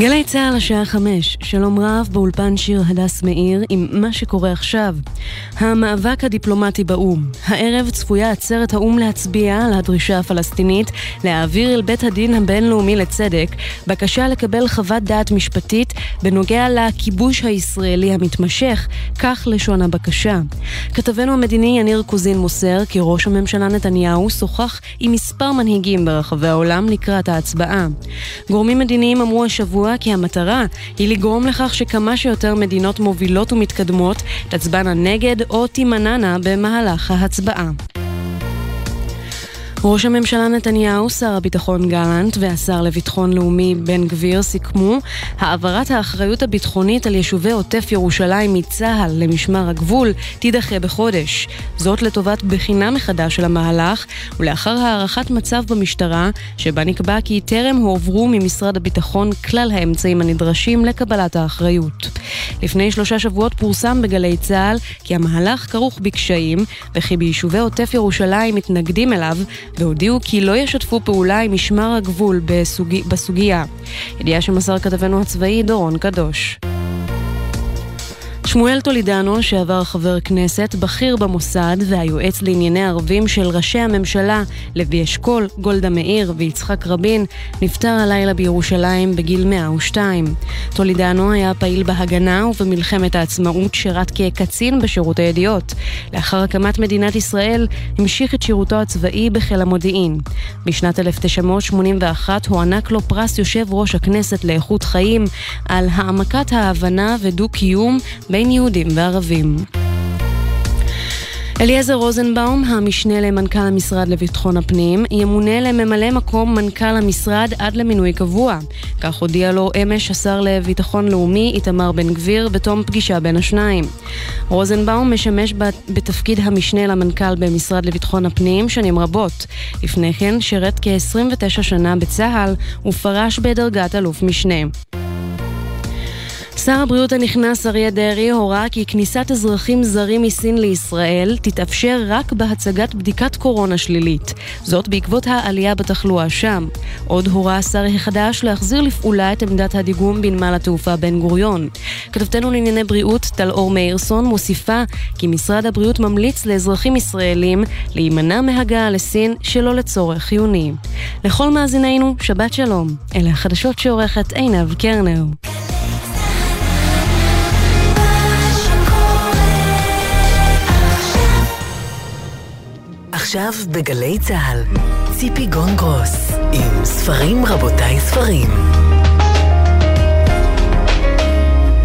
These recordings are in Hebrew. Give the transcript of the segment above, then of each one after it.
גלי צה"ל השעה חמש, שלום רב באולפן שיר הדס מאיר עם מה שקורה עכשיו. המאבק הדיפלומטי באו"ם. הערב צפויה עצרת האו"ם להצביע על הדרישה הפלסטינית להעביר אל בית הדין הבינלאומי לצדק בקשה לקבל חוות דעת משפטית בנוגע לכיבוש הישראלי המתמשך, כך לשון הבקשה. כתבנו המדיני יניר קוזין מוסר כי ראש הממשלה נתניהו שוחח עם מספר מנהיגים ברחבי העולם לקראת ההצבעה. גורמים מדיניים אמרו השבוע כי המטרה היא לגרום לכך שכמה שיותר מדינות מובילות ומתקדמות תצבענה נגד או תימנענה במהלך ההצבעה. ראש הממשלה נתניהו, שר הביטחון גלנט והשר לביטחון לאומי בן גביר סיכמו העברת האחריות הביטחונית על יישובי עוטף ירושלים מצה"ל למשמר הגבול תידחה בחודש. זאת לטובת בחינה מחדש של המהלך ולאחר הערכת מצב במשטרה שבה נקבע כי טרם הועברו ממשרד הביטחון כלל האמצעים הנדרשים לקבלת האחריות. לפני שלושה שבועות פורסם בגלי צה"ל כי המהלך כרוך בקשיים וכי ביישובי עוטף ירושלים מתנגדים אליו והודיעו כי לא ישתפו פעולה עם משמר הגבול בסוג... בסוגיה. ידיעה שמסר כתבנו הצבאי דורון קדוש. שמואל טולידנו, שעבר חבר כנסת, בכיר במוסד והיועץ לענייני ערבים של ראשי הממשלה לוי אשכול, גולדה מאיר ויצחק רבין, נפטר הלילה בירושלים בגיל 102. טולידנו היה פעיל בהגנה ובמלחמת העצמאות שירת כקצין בשירות הידיעות. לאחר הקמת מדינת ישראל המשיך את שירותו הצבאי בחיל המודיעין. בשנת 1981 הוענק לו פרס יושב ראש הכנסת לאיכות חיים על העמקת ההבנה ודו-קיום בין יהודים וערבים. אליעזר רוזנבאום, המשנה למנכ"ל המשרד לביטחון הפנים, ימונה לממלא מקום מנכ"ל המשרד עד למינוי קבוע. כך הודיע לו אמש השר לביטחון לאומי איתמר בן גביר בתום פגישה בין השניים. רוזנבאום משמש בתפקיד המשנה למנכ"ל במשרד לביטחון הפנים שנים רבות. לפני כן שירת כ-29 שנה בצה"ל ופרש בדרגת אלוף משנה. שר הבריאות הנכנס אריה דרעי הורה כי כניסת אזרחים זרים מסין לישראל תתאפשר רק בהצגת בדיקת קורונה שלילית. זאת בעקבות העלייה בתחלואה שם. עוד הורה השר החדש להחזיר לפעולה את עמדת הדיגום בנמל התעופה בן גוריון. כתבתנו לענייני בריאות טל אור מאירסון מוסיפה כי משרד הבריאות ממליץ לאזרחים ישראלים להימנע מהגעה לסין שלא לצורך חיוני. לכל מאזינינו, שבת שלום. אלה החדשות שעורכת עינב קרנר. עכשיו בגלי צה"ל, ציפי גונגרוס, עם ספרים רבותיי ספרים.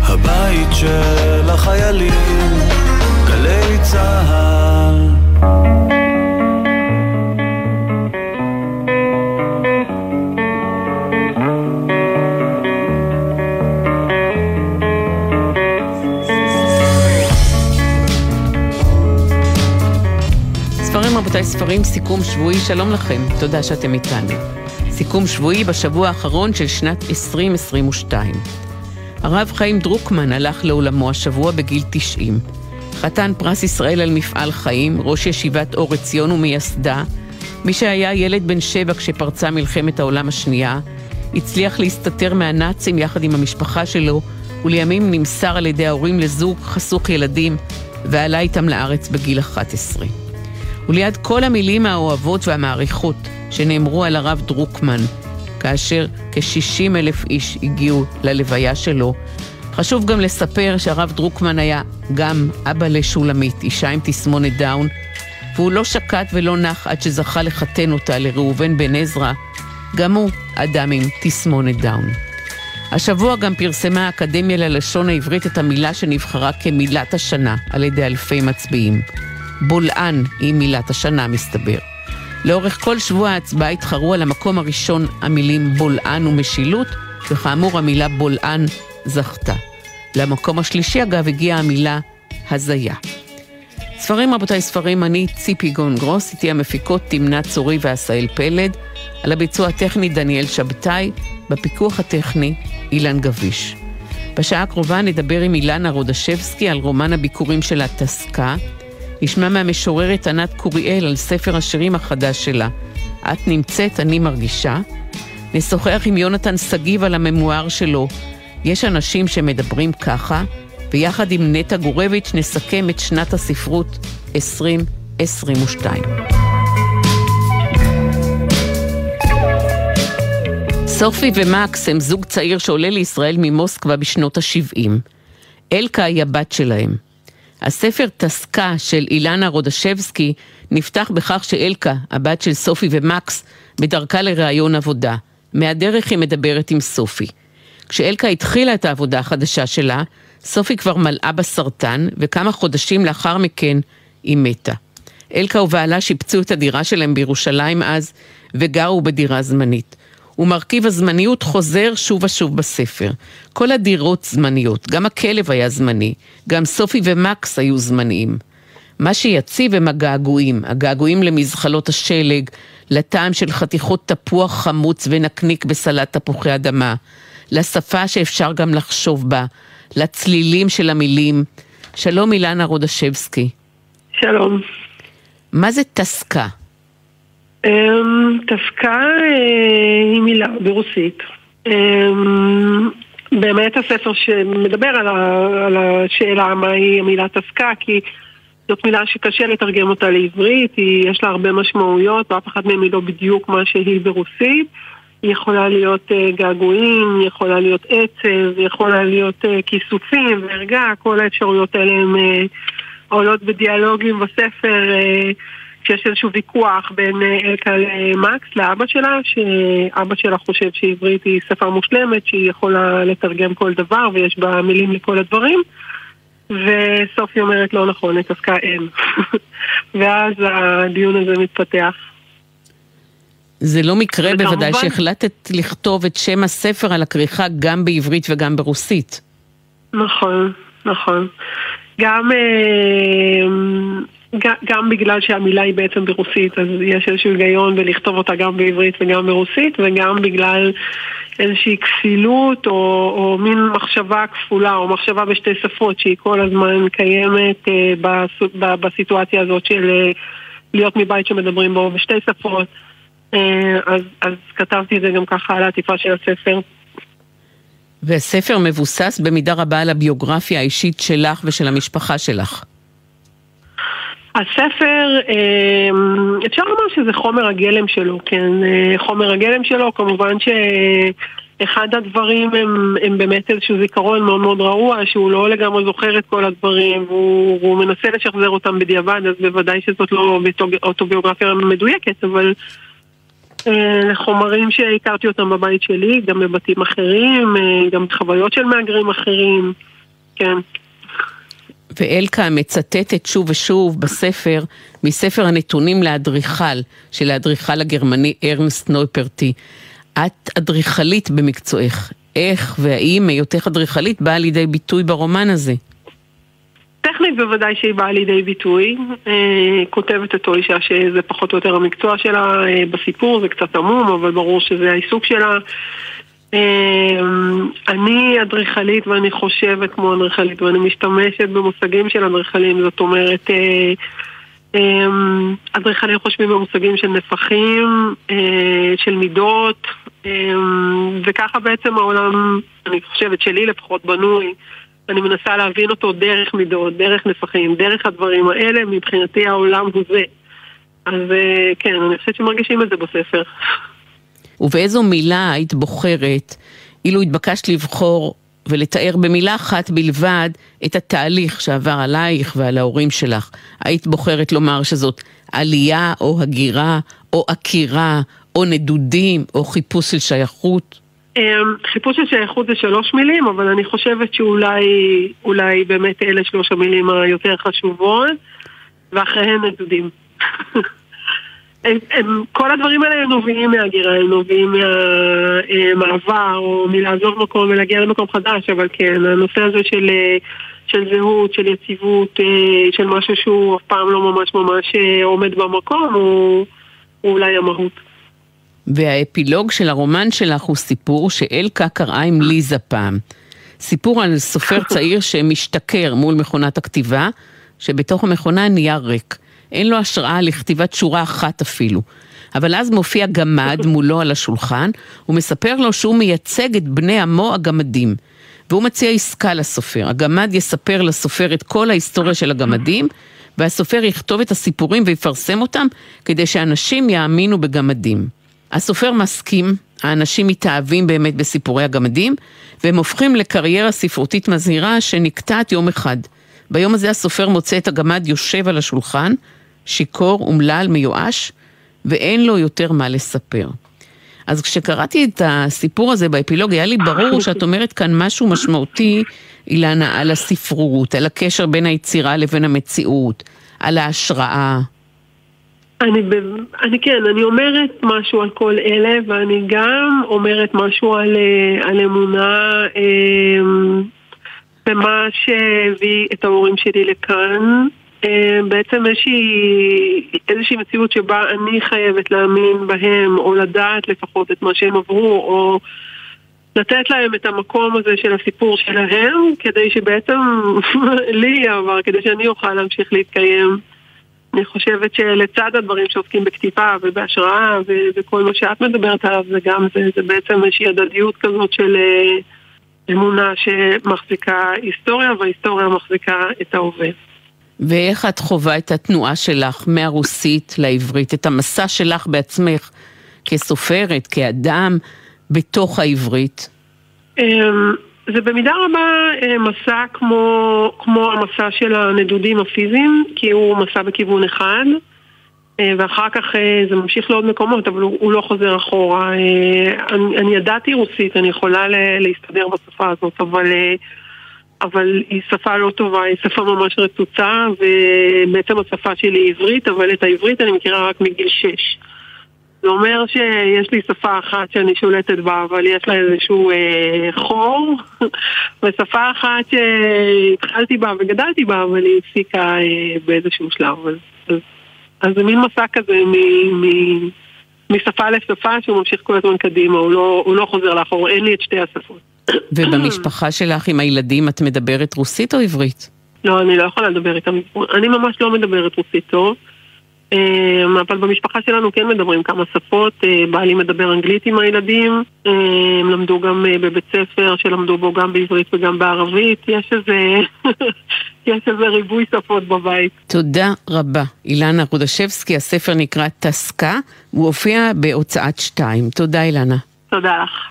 הבית של החיילים, גלי צה"ל רבותיי, ספרים, סיכום שבועי, שלום לכם, תודה שאתם איתנו. סיכום שבועי בשבוע האחרון של שנת 2022. הרב חיים דרוקמן הלך לעולמו השבוע בגיל 90. חתן פרס ישראל על מפעל חיים, ראש ישיבת אור עציון ומייסדה, מי שהיה ילד בן שבע כשפרצה מלחמת העולם השנייה, הצליח להסתתר מהנאצים יחד עם המשפחה שלו, ולימים נמסר על ידי ההורים לזוג חסוך ילדים, ועלה איתם לארץ בגיל 11. וליד כל המילים האוהבות והמעריכות שנאמרו על הרב דרוקמן, כאשר כ-60 אלף איש הגיעו ללוויה שלו, חשוב גם לספר שהרב דרוקמן היה גם אבא לשולמית, אישה עם תסמונת דאון, והוא לא שקט ולא נח עד שזכה לחתן אותה לראובן בן עזרא, גם הוא אדם עם תסמונת דאון. השבוע גם פרסמה האקדמיה ללשון העברית את המילה שנבחרה כמילת השנה על ידי אלפי מצביעים. בולען היא מילת השנה, מסתבר. לאורך כל שבוע ההצבעה התחרו על המקום הראשון המילים בולען ומשילות, וכאמור המילה בולען זכתה. למקום השלישי, אגב, הגיעה המילה הזיה. ספרים, רבותיי, ספרים, אני ציפי גון גרוס, איתי המפיקות תמנה צורי ועשאל פלד, על הביצוע הטכני דניאל שבתאי, בפיקוח הטכני אילן גביש. בשעה הקרובה נדבר עם אילנה רודשבסקי על רומן הביקורים של הטסקה, נשמע מהמשוררת ענת קוריאל על ספר השירים החדש שלה. את נמצאת, אני מרגישה. נשוחח עם יונתן שגיב על הממואר שלו. יש אנשים שמדברים ככה, ויחד עם נטע גורביץ' נסכם את שנת הספרות 2022. סופי ומקס הם זוג צעיר שעולה לישראל ממוסקבה בשנות ה-70. אלקה היא הבת שלהם. הספר טסקה של אילנה רודשבסקי נפתח בכך שאלקה, הבת של סופי ומקס, בדרכה לראיון עבודה. מהדרך היא מדברת עם סופי. כשאלקה התחילה את העבודה החדשה שלה, סופי כבר מלאה בסרטן, וכמה חודשים לאחר מכן היא מתה. אלקה ובעלה שיפצו את הדירה שלהם בירושלים אז, וגרו בדירה זמנית. ומרכיב הזמניות חוזר שוב ושוב בספר. כל הדירות זמניות, גם הכלב היה זמני, גם סופי ומקס היו זמניים. מה שיציב הם הגעגועים, הגעגועים למזחלות השלג, לטעם של חתיכות תפוח חמוץ ונקניק בסלט תפוחי אדמה, לשפה שאפשר גם לחשוב בה, לצלילים של המילים. שלום אילנה רודשבסקי. שלום. מה זה טסקה? אמ, אה, היא מילה ברוסית. אמ, באמת הספר שמדבר על, השאלה מהי המילה תפקה, כי זאת מילה שקשה לתרגם אותה לעברית, יש לה הרבה משמעויות, ואף אחת מהן היא לא בדיוק מה שהיא ברוסית. היא יכולה להיות uh, געגועים, היא יכולה להיות עצב, היא יכולה להיות uh, כיסופים וערגה, כל האפשרויות האלה הן עולות בדיאלוגים בספר. כשיש איזשהו ויכוח בין אה, אלקה למקס, לאבא שלה, שאבא שלה חושב שעברית היא שפה מושלמת, שהיא יכולה לתרגם כל דבר ויש בה מילים לכל הדברים. וסופי אומרת לא נכון, את עסקה אין. ואז הדיון הזה מתפתח. זה לא מקרה. בוודאי שהחלטת לכתוב את שם הספר על הכריכה גם בעברית וגם ברוסית. נכון, נכון. גם אה, גם בגלל שהמילה היא בעצם ברוסית, אז יש איזשהו היגיון בלכתוב אותה גם בעברית וגם ברוסית, וגם בגלל איזושהי כפילות או, או מין מחשבה כפולה או מחשבה בשתי שפות שהיא כל הזמן קיימת אה, בס, ב, בסיטואציה הזאת של אה, להיות מבית שמדברים בו בשתי שפות. אה, אז, אז כתבתי את זה גם ככה על העטיפה של הספר. והספר מבוסס במידה רבה על הביוגרפיה האישית שלך ושל המשפחה שלך. הספר, אמ, אפשר לומר שזה חומר הגלם שלו, כן, אה, חומר הגלם שלו, כמובן שאחד הדברים הם, הם באמת איזשהו זיכרון מאוד מאוד רעוע, שהוא לא לגמרי זוכר את כל הדברים, והוא, והוא מנסה לשחזר אותם בדיעבד, אז בוודאי שזאת לא אוטוביוגרפיה מדויקת, אבל אה, חומרים שהכרתי אותם בבית שלי, גם בבתים אחרים, אה, גם חוויות של מהגרים אחרים, כן. ואלקה מצטטת שוב ושוב בספר, מספר הנתונים לאדריכל, של האדריכל הגרמני ארנסט נויפרטי. את אדריכלית במקצועך. איך והאם היותך אדריכלית באה לידי ביטוי ברומן הזה? טכנית בוודאי שהיא באה לידי ביטוי. אה, כותבת אותו אישה שזה פחות או יותר המקצוע שלה אה, בסיפור, זה קצת עמום, אבל ברור שזה העיסוק שלה. אמ, אני אדריכלית ואני חושבת כמו אדריכלית ואני משתמשת במושגים של אדריכלים, זאת אומרת, אה, אמ, אדריכלים חושבים במושגים של נפחים, אה, של מידות, אמ, וככה בעצם העולם, אני חושבת שלי לפחות בנוי. אני מנסה להבין אותו דרך מידות, דרך נפחים, דרך הדברים האלה, מבחינתי העולם הוא זה. אז אה, כן, אני חושבת שמרגישים את זה בספר. ובאיזו מילה היית בוחרת, אילו התבקשת לבחור ולתאר במילה אחת בלבד את התהליך שעבר עלייך ועל ההורים שלך. היית בוחרת לומר שזאת עלייה או הגירה או עקירה או נדודים או חיפוש של שייכות? אמ, חיפוש של שייכות זה שלוש מילים, אבל אני חושבת שאולי באמת אלה שלוש המילים היותר חשובות, ואחריהן נדודים. הם, הם, כל הדברים האלה נובעים מהגירה, הם נובעים מהמעבר או מלעזוב מקום ולהגיע למקום חדש, אבל כן, הנושא הזה של, של זהות, של יציבות, אה, של משהו שהוא אף פעם לא ממש ממש אה, עומד במקום, הוא, הוא אולי המהות. והאפילוג של הרומן שלך הוא סיפור שאלקה קראה עם ליזה פעם. סיפור על סופר צעיר שמשתכר מול מכונת הכתיבה, שבתוך המכונה נייר ריק. אין לו השראה לכתיבת שורה אחת אפילו. אבל אז מופיע גמד מולו על השולחן, הוא מספר לו שהוא מייצג את בני עמו הגמדים. והוא מציע עסקה לסופר. הגמד יספר לסופר את כל ההיסטוריה של הגמדים, והסופר יכתוב את הסיפורים ויפרסם אותם, כדי שאנשים יאמינו בגמדים. הסופר מסכים, האנשים מתאהבים באמת בסיפורי הגמדים, והם הופכים לקריירה ספרותית מזהירה שנקטעת יום אחד. ביום הזה הסופר מוצא את הגמד יושב על השולחן, שיכור, אומלל, מיואש, ואין לו יותר מה לספר. אז כשקראתי את הסיפור הזה באפילוג, היה לי ברור שאת אומרת כאן משהו משמעותי, אילנה, על הספרות, על הקשר בין היצירה לבין המציאות, על ההשראה. אני, אני כן, אני אומרת משהו על כל אלה, ואני גם אומרת משהו על, אה, על אמונה אה, במה שהביא את ההורים שלי לכאן. אה, בעצם איזושהי, איזושהי מציאות שבה אני חייבת להאמין בהם, או לדעת לפחות את מה שהם עברו, או לתת להם את המקום הזה של הסיפור שלהם, כדי שבעצם לי יעבר, כדי שאני אוכל להמשיך להתקיים. אני חושבת שלצד הדברים שעוסקים בכתיבה ובהשראה וכל מה שאת מדברת עליו זה גם זה, זה בעצם איזושהי הדדיות כזאת של אה, אמונה שמחזיקה היסטוריה וההיסטוריה מחזיקה את ההווה. ואיך את חווה את התנועה שלך מהרוסית לעברית, את המסע שלך בעצמך כסופרת, כאדם, בתוך העברית? אמ, זה במידה רבה אה, מסע כמו, כמו המסע של הנדודים הפיזיים, כי הוא מסע בכיוון אחד, אה, ואחר כך אה, זה ממשיך לעוד מקומות, אבל הוא, לא חוזר אחורה. אני, אני ידעתי רוסית, אני יכולה להסתדר בשפה הזאת, אבל... אבל היא שפה לא טובה, היא שפה ממש רצוצה, ובעצם השפה שלי היא עברית, אבל את העברית אני מכירה רק מגיל שש. זה אומר שיש לי שפה אחת שאני שולטת בה, אבל יש לה איזשהו אה, חור, ושפה אחת שהתחלתי בה וגדלתי בה, אבל היא הפסיקה אה, באיזשהו שלב. אז, אז, אז זה מין מסע כזה מ, מ, משפה לשפה שהוא ממשיך כל הזמן קדימה, הוא לא, הוא לא חוזר לאחור, אין לי את שתי השפות. ובמשפחה שלך עם הילדים את מדברת רוסית או עברית? לא, אני לא יכולה לדבר איתם. אני ממש לא מדברת רוסית טוב. אמ, אבל במשפחה שלנו כן מדברים כמה שפות, אה, בעלי מדבר אנגלית עם הילדים, אה, הם למדו גם אה, בבית ספר שלמדו בו גם בעברית וגם בערבית, יש איזה, יש איזה ריבוי שפות בבית. תודה רבה. אילנה רודשבסקי, הספר נקרא טסקה, הוא הופיע בהוצאת שתיים. תודה אילנה. תודה לך.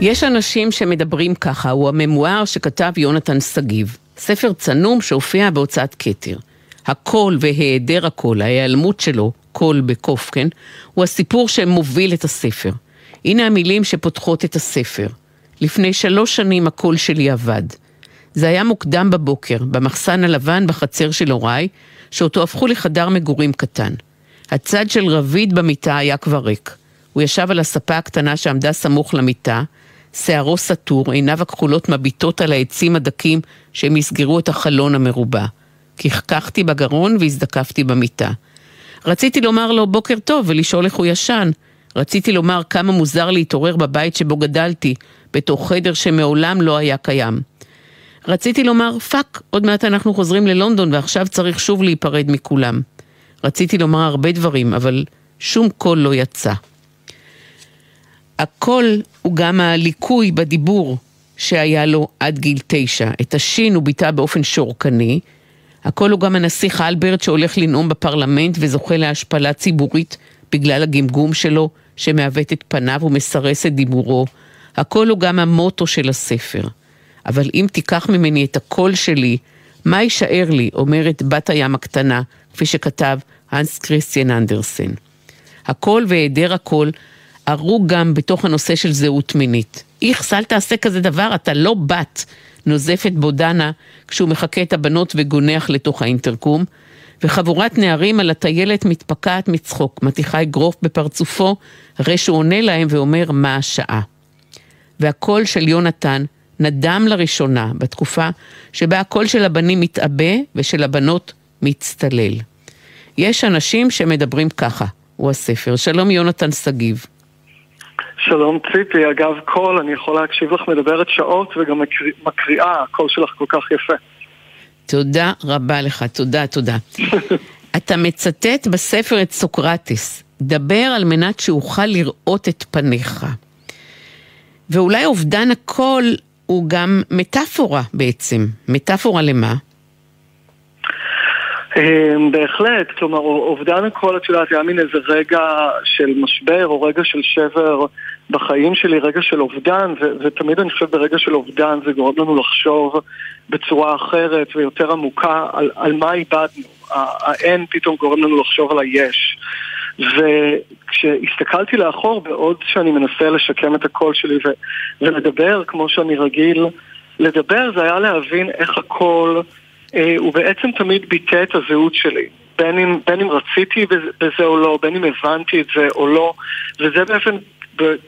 יש אנשים שמדברים ככה, הוא הממואר שכתב יונתן שגיב. ספר צנום שהופיע בהוצאת כתר. הקול והיעדר הקול, ההיעלמות שלו, קול בקוף, כן? הוא הסיפור שמוביל את הספר. הנה המילים שפותחות את הספר. לפני שלוש שנים הקול שלי אבד. זה היה מוקדם בבוקר, במחסן הלבן בחצר של הוריי, שאותו הפכו לחדר מגורים קטן. הצד של רביד במיטה היה כבר ריק. הוא ישב על הספה הקטנה שעמדה סמוך למיטה, שערו סתור, עיניו הכחולות מביטות על העצים הדקים שמסגרו את החלון המרובע. כחכחתי בגרון והזדקפתי במיטה. רציתי לומר לו בוקר טוב ולשאול איך הוא ישן. רציתי לומר כמה מוזר להתעורר בבית שבו גדלתי, בתוך חדר שמעולם לא היה קיים. רציתי לומר, fuck, עוד מעט אנחנו חוזרים ללונדון ועכשיו צריך שוב להיפרד מכולם. רציתי לומר הרבה דברים, אבל שום קול לא יצא. הקול הוא גם הליקוי בדיבור שהיה לו עד גיל תשע. את השין הוא ביטא באופן שורקני. הקול הוא גם הנסיך אלברט שהולך לנאום בפרלמנט וזוכה להשפלה ציבורית בגלל הגמגום שלו שמעוות את פניו ומסרס את דיבורו. הקול הוא גם המוטו של הספר. אבל אם תיקח ממני את הקול שלי, מה יישאר לי, אומרת בת הים הקטנה, כפי שכתב הנס קריסטיאן אנדרסן. הקול והיעדר הקול ערו גם בתוך הנושא של זהות מינית. איכס, אל תעשה כזה דבר, אתה לא בת, נוזפת בו דנה כשהוא מחקה את הבנות וגונח לתוך האינטרקום, וחבורת נערים על הטיילת מתפקעת מצחוק, מתיחה אגרוף בפרצופו, הרי שהוא עונה להם ואומר מה השעה. והקול של יונתן נדם לראשונה בתקופה שבה הקול של הבנים מתעבה ושל הבנות מצטלל. יש אנשים שמדברים ככה, הוא הספר. שלום יונתן שגיב. שלום ציפי, אגב קול, אני יכול להקשיב לך מדברת שעות וגם מקריאה, הקול שלך כל כך יפה. תודה רבה לך, תודה, תודה. אתה מצטט בספר את סוקרטס, דבר על מנת שאוכל לראות את פניך. ואולי אובדן הקול הוא גם מטאפורה בעצם. מטאפורה למה? אמ, בהחלט, כלומר אובדן הקול, את יודעת, היה מין איזה רגע של משבר או רגע של שבר בחיים שלי, רגע של אובדן, ותמיד אני חושב ברגע של אובדן זה גורם לנו לחשוב בצורה אחרת ויותר עמוקה על, על מה איבדנו. האין פתאום גורם לנו לחשוב על היש. וכשהסתכלתי לאחור, בעוד שאני מנסה לשקם את הקול שלי ו- ולדבר כמו שאני רגיל לדבר, זה היה להבין איך הקול... אה, הוא בעצם תמיד ביטא את הזהות שלי. בין אם, בין אם רציתי בזה או לא, בין אם הבנתי את זה או לא, וזה באופן,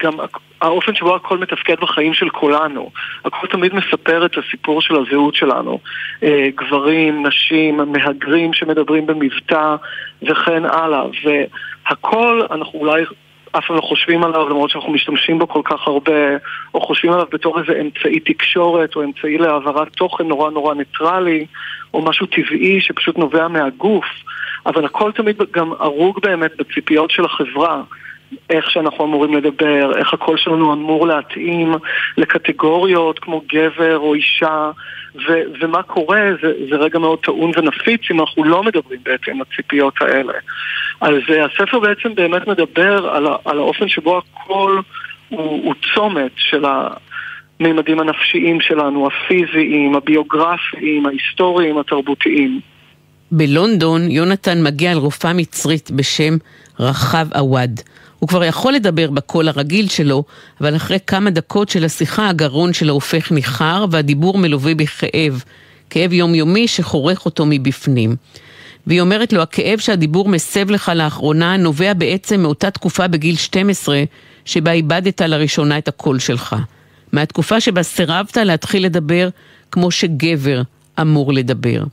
גם האופן שבו הכל מתפקד בחיים של כולנו. הכל תמיד מספר את הסיפור של הזהות שלנו. אה, גברים, נשים, מהגרים שמדברים במבטא וכן הלאה. והכל, אנחנו אולי אף פעם לא חושבים עליו, למרות שאנחנו משתמשים בו כל כך הרבה, או חושבים עליו בתור איזה אמצעי תקשורת, או אמצעי להעברת תוכן נורא נורא ניטרלי, או משהו טבעי שפשוט נובע מהגוף, אבל הכל תמיד גם הרוג באמת בציפיות של החברה. איך שאנחנו אמורים לדבר, איך הקול שלנו אמור להתאים לקטגוריות כמו גבר או אישה, ו- ומה קורה, זה, זה רגע מאוד טעון ונפיץ אם אנחנו לא מדברים בעצם לציפיות האלה. אז uh, הספר בעצם באמת מדבר על, ה- על האופן שבו הקול הוא, הוא צומת של הממדים הנפשיים שלנו, הפיזיים, הביוגרפיים, ההיסטוריים, התרבותיים. בלונדון יונתן מגיע אל רופאה מצרית בשם רחב עווד. הוא כבר יכול לדבר בקול הרגיל שלו, אבל אחרי כמה דקות של השיחה הגרון שלו הופך ניחר והדיבור מלווה בכאב, כאב יומיומי שחורך אותו מבפנים. והיא אומרת לו, הכאב שהדיבור מסב לך לאחרונה נובע בעצם מאותה תקופה בגיל 12 שבה איבדת לראשונה את הקול שלך. מהתקופה שבה סירבת להתחיל לדבר כמו שגבר אמור לדבר.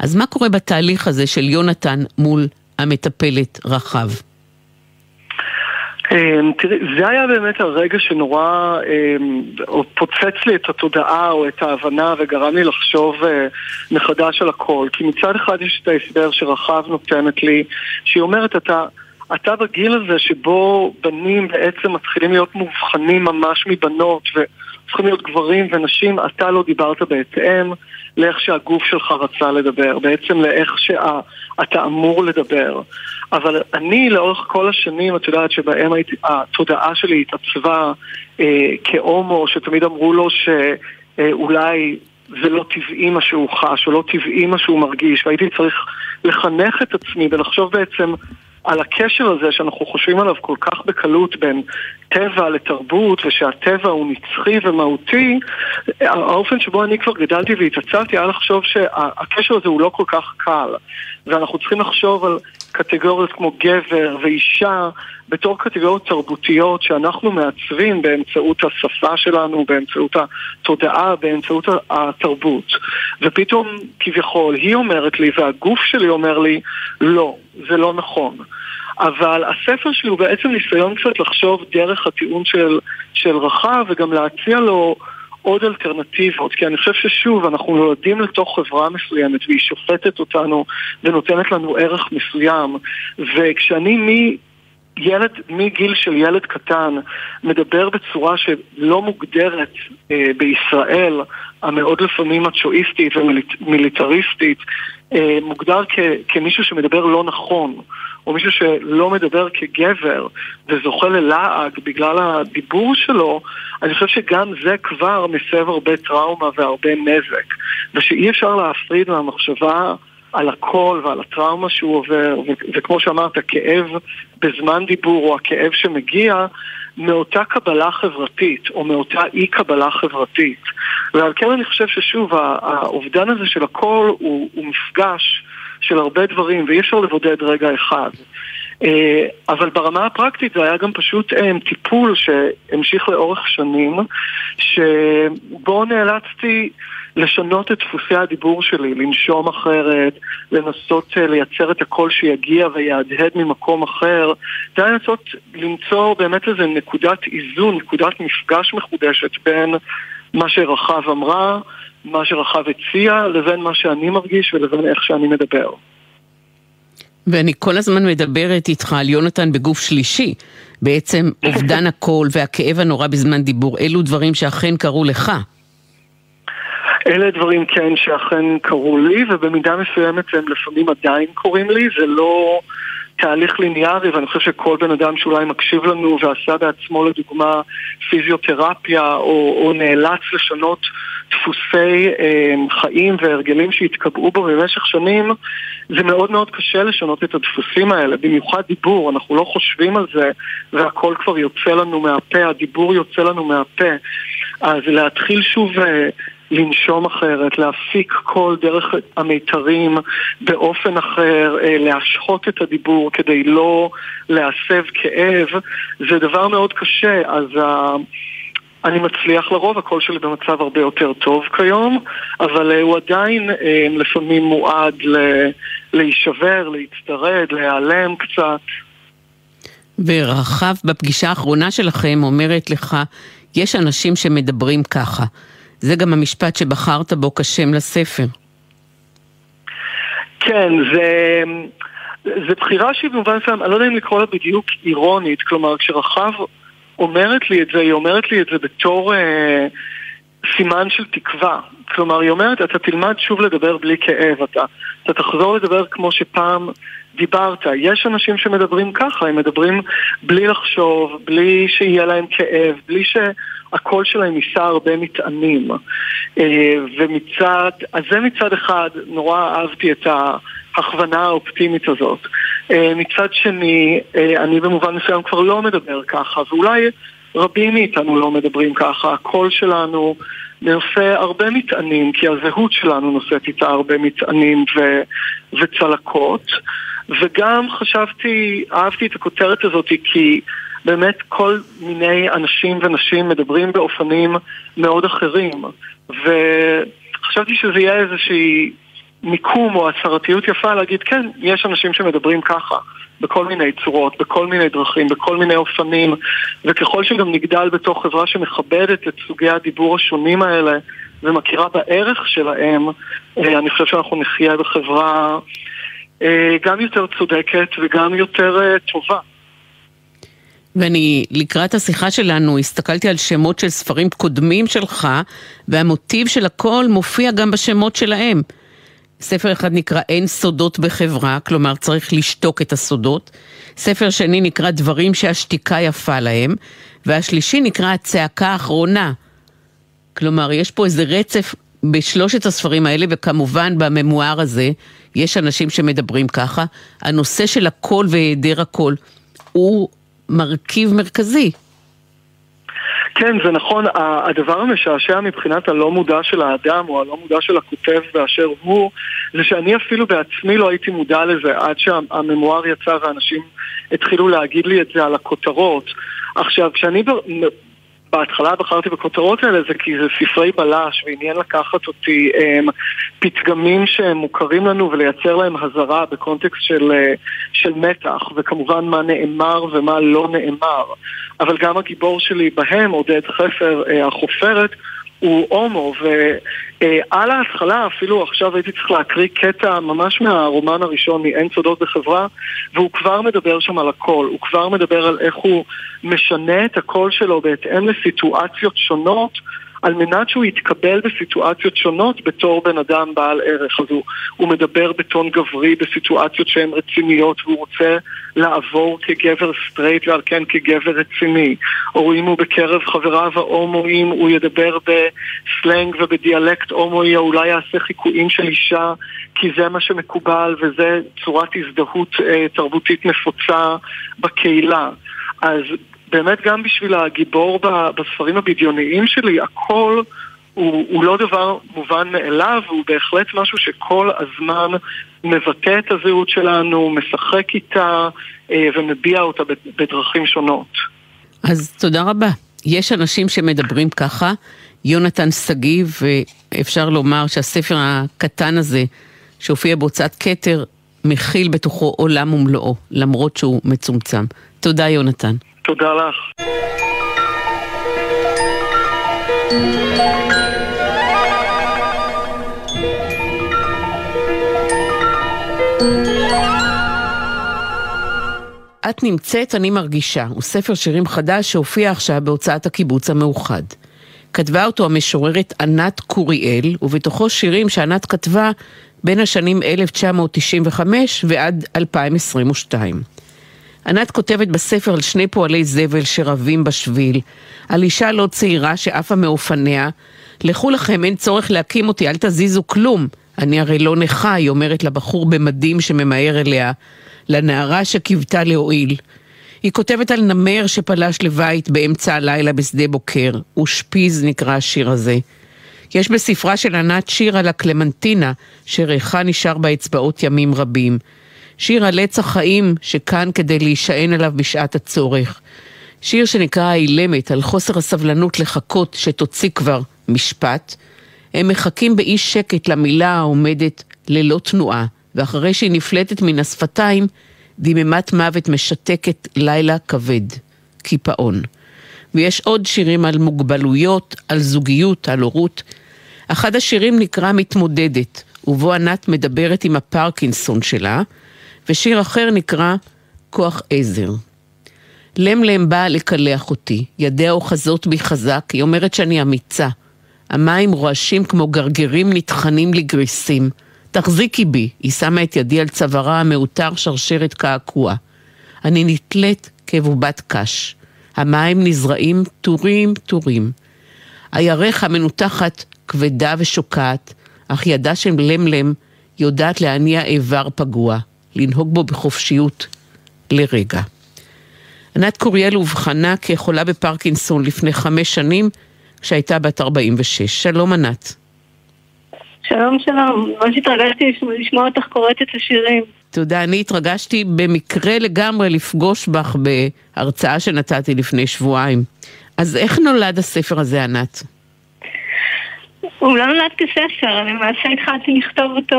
אז מה קורה בתהליך הזה של יונתן מול המטפלת רחב? אמ, תראי, זה היה באמת הרגע שנורא אמ, פוצץ לי את התודעה או את ההבנה וגרם לי לחשוב אה, מחדש על הכל. כי מצד אחד יש את ההסבר שרחב נותנת לי, שהיא אומרת, אתה... אתה בגיל הזה שבו בנים בעצם מתחילים להיות מובחנים ממש מבנות וצריכים להיות גברים ונשים, אתה לא דיברת בהתאם לאיך שהגוף שלך רצה לדבר, בעצם לאיך שאתה אמור לדבר. אבל אני לאורך כל השנים, את יודעת שבהם הייתי, התודעה שלי התעצבה אה, כהומו, שתמיד אמרו לו שאולי זה לא טבעי מה שהוא חש, או לא טבעי מה שהוא מרגיש, והייתי צריך לחנך את עצמי ולחשוב בעצם על הקשר הזה שאנחנו חושבים עליו כל כך בקלות בין טבע לתרבות ושהטבע הוא נצחי ומהותי, האופן שבו אני כבר גדלתי והתעצבתי היה לחשוב שהקשר הזה הוא לא כל כך קל ואנחנו צריכים לחשוב על קטגוריות כמו גבר ואישה בתור קטגוריות תרבותיות שאנחנו מעצבים באמצעות השפה שלנו, באמצעות התודעה, באמצעות התרבות. ופתאום כביכול היא אומרת לי והגוף שלי אומר לי לא, זה לא נכון. אבל הספר שלי הוא בעצם ניסיון קצת לחשוב דרך הטיעון של, של רחב וגם להציע לו עוד אלטרנטיבות, כי אני חושב ששוב, אנחנו נולדים לתוך חברה מסוימת והיא שופטת אותנו ונותנת לנו ערך מסוים, וכשאני מ... ילד, מגיל של ילד קטן, מדבר בצורה שלא מוגדרת אה, בישראל, המאוד לפעמים מצ'ואיסטית ומיליטריסטית, מוגדר כ, כמישהו שמדבר לא נכון. או מישהו שלא מדבר כגבר וזוכה ללעג בגלל הדיבור שלו, אני חושב שגם זה כבר מסב הרבה טראומה והרבה נזק. ושאי אפשר להפריד מהמחשבה על הקול ועל הטראומה שהוא עובר, וכמו שאמרת, כאב בזמן דיבור או הכאב שמגיע מאותה קבלה חברתית או מאותה אי קבלה חברתית. ועל כן אני חושב ששוב, האובדן הזה של הקול הוא, הוא מפגש של הרבה דברים, ואי אפשר לבודד רגע אחד. אה, אבל ברמה הפרקטית זה היה גם פשוט אה, טיפול שהמשיך לאורך שנים, שבו נאלצתי לשנות את דפוסי הדיבור שלי, לנשום אחרת, לנסות אה, לייצר את הקול שיגיע ויהדהד ממקום אחר, זה היה לנסות למצוא באמת איזה נקודת איזון, נקודת מפגש מחודשת בין מה שרחב אמרה, מה שרחב הציע, לבין מה שאני מרגיש ולבין איך שאני מדבר. ואני כל הזמן מדברת איתך על יונתן בגוף שלישי. בעצם אובדן הקול והכאב הנורא בזמן דיבור, אלו דברים שאכן קרו לך. אלה דברים כן שאכן קרו לי, ובמידה מסוימת הם לפעמים עדיין קורים לי, זה לא תהליך ליניארי, ואני חושב שכל בן אדם שאולי מקשיב לנו ועשה בעצמו לדוגמה פיזיותרפיה, או, או נאלץ לשנות דפוסי אה, חיים והרגלים שהתקבעו בו במשך שנים, זה מאוד מאוד קשה לשנות את הדפוסים האלה, במיוחד דיבור, אנחנו לא חושבים על זה, והכל כבר יוצא לנו מהפה, הדיבור יוצא לנו מהפה. אז להתחיל שוב... אה, לנשום אחרת, להפיק קול דרך המיתרים באופן אחר, אה, להשהות את הדיבור כדי לא להסב כאב, זה דבר מאוד קשה. אז uh, אני מצליח לרוב, הקול שלי במצב הרבה יותר טוב כיום, אבל uh, הוא עדיין לפעמים מועד להישבר, להצטרד, להיעלם קצת. ורחב בפגישה האחרונה שלכם אומרת לך, יש אנשים שמדברים ככה. זה גם המשפט שבחרת בו כשם לספר. כן, זה, זה בחירה שהיא במובן מסוים, אני לא יודע אם לקרוא לה בדיוק אירונית, כלומר כשרחב אומרת לי את זה, היא אומרת לי את זה בתור אה, סימן של תקווה. כלומר, היא אומרת, אתה תלמד שוב לדבר בלי כאב, אתה, אתה תחזור לדבר כמו שפעם דיברת. יש אנשים שמדברים ככה, הם מדברים בלי לחשוב, בלי שיהיה להם כאב, בלי ש... הקול שלהם יישא הרבה מטענים. אה, ומצד, אז זה מצד אחד, נורא אהבתי את ההכוונה האופטימית הזאת. אה, מצד שני, אה, אני במובן מסוים כבר לא מדבר ככה, ואולי רבים מאיתנו לא מדברים ככה. הקול שלנו נושא הרבה מטענים, כי הזהות שלנו נושאת איתה הרבה מטענים ו- וצלקות. וגם חשבתי, אהבתי את הכותרת הזאת כי באמת כל מיני אנשים ונשים מדברים באופנים מאוד אחרים. וחשבתי שזה יהיה איזושהי מיקום או הצהרתיות יפה להגיד, כן, יש אנשים שמדברים ככה, בכל מיני צורות, בכל מיני דרכים, בכל מיני אופנים, וככל שגם נגדל בתוך חברה שמכבדת את סוגי הדיבור השונים האלה ומכירה בערך שלהם, אה, אני חושב שאנחנו נחיה בחברה אה, גם יותר צודקת וגם יותר אה, טובה. ואני, לקראת השיחה שלנו, הסתכלתי על שמות של ספרים קודמים שלך, והמוטיב של הכל מופיע גם בשמות שלהם. ספר אחד נקרא אין סודות בחברה, כלומר צריך לשתוק את הסודות. ספר שני נקרא דברים שהשתיקה יפה להם, והשלישי נקרא הצעקה האחרונה. כלומר, יש פה איזה רצף בשלושת הספרים האלה, וכמובן בממואר הזה, יש אנשים שמדברים ככה. הנושא של הקול והיעדר הקול הוא מרכיב מרכזי. כן, זה נכון. הדבר המשעשע מבחינת הלא מודע של האדם או הלא מודע של הכותב באשר הוא, זה שאני אפילו בעצמי לא הייתי מודע לזה עד שהממואר יצא ואנשים התחילו להגיד לי את זה על הכותרות. עכשיו, כשאני בהתחלה בחרתי בכותרות האלה זה כי זה ספרי בלש ועניין לקחת אותי הם, פתגמים שהם מוכרים לנו ולייצר להם הזרה בקונטקסט של, אה, של מתח וכמובן מה נאמר ומה לא נאמר. אבל גם הגיבור שלי בהם, עודד חפר, אה, החופרת הוא הומו, ועל ההתחלה, אפילו עכשיו הייתי צריך להקריא קטע ממש מהרומן הראשון, מ"אין סודות בחברה", והוא כבר מדבר שם על הכל, הוא כבר מדבר על איך הוא משנה את הקול שלו בהתאם לסיטואציות שונות על מנת שהוא יתקבל בסיטואציות שונות בתור בן אדם בעל ערך. אז הוא, הוא מדבר בטון גברי בסיטואציות שהן רציניות והוא רוצה לעבור כגבר סטרייט ועל כן כגבר רציני. או אם הוא בקרב חבריו ההומואים הוא ידבר בסלנג ובדיאלקט הומואי או אולי יעשה חיקויים של אישה כי זה מה שמקובל וזה צורת הזדהות אה, תרבותית נפוצה בקהילה. אז באמת גם בשביל הגיבור בספרים הבדיוניים שלי, הקול הוא, הוא לא דבר מובן מאליו, הוא בהחלט משהו שכל הזמן מבטא את הזהות שלנו, משחק איתה אה, ומביע אותה בדרכים שונות. אז תודה רבה. יש אנשים שמדברים ככה, יונתן שגיב, ואפשר לומר שהספר הקטן הזה, שהופיע בהוצאת כתר, מכיל בתוכו עולם ומלואו, למרות שהוא מצומצם. תודה, יונתן. תודה לך. את נמצאת, אני מרגישה, הוא ספר שירים חדש שהופיע עכשיו בהוצאת הקיבוץ המאוחד. כתבה אותו המשוררת ענת קוריאל, ובתוכו שירים שענת כתבה בין השנים 1995 ועד 2022. ענת כותבת בספר על שני פועלי זבל שרבים בשביל, על אישה לא צעירה שעפה מאופניה, לכו לכם, אין צורך להקים אותי, אל תזיזו כלום. אני הרי לא נכה, היא אומרת לבחור במדים שממהר אליה, לנערה שקיוותה להועיל. היא כותבת על נמר שפלש לבית באמצע הלילה בשדה בוקר, ושפיז נקרא השיר הזה. יש בספרה של ענת שיר על הקלמנטינה, שריחה נשאר באצבעות ימים רבים. שיר על עץ החיים, שכאן כדי להישען עליו בשעת הצורך. שיר שנקרא האילמת, על חוסר הסבלנות לחכות שתוציא כבר משפט. הם מחכים באי שקט למילה העומדת ללא תנועה, ואחרי שהיא נפלטת מן השפתיים, דממת מוות משתקת לילה כבד, קיפאון. ויש עוד שירים על מוגבלויות, על זוגיות, על הורות. אחד השירים נקרא מתמודדת, ובו ענת מדברת עם הפרקינסון שלה, ושיר אחר נקרא כוח עזר. למלם באה לקלח אותי, ידיה אוחזות בי חזק, היא אומרת שאני אמיצה. המים רועשים כמו גרגרים נטחנים לגריסים. תחזיקי בי, היא שמה את ידי על צווארה המעוטר שרשרת קעקוע. אני נתלית כבובת קש. המים נזרעים טורים טורים. הירך המנותחת כבדה ושוקעת, אך ידה של למלם יודעת להניע איבר פגוע, לנהוג בו בחופשיות לרגע. ענת קוריאל אובחנה כחולה בפרקינסון לפני חמש שנים, כשהייתה בת 46. שלום ענת. שלום שלום, ממש התרגשתי לשמוע אותך קוראת את השירים. תודה, אני התרגשתי במקרה לגמרי לפגוש בך בהרצאה שנתתי לפני שבועיים. אז איך נולד הספר הזה, ענת? הוא לא נולד כספר, למעשה התחלתי לכתוב אותו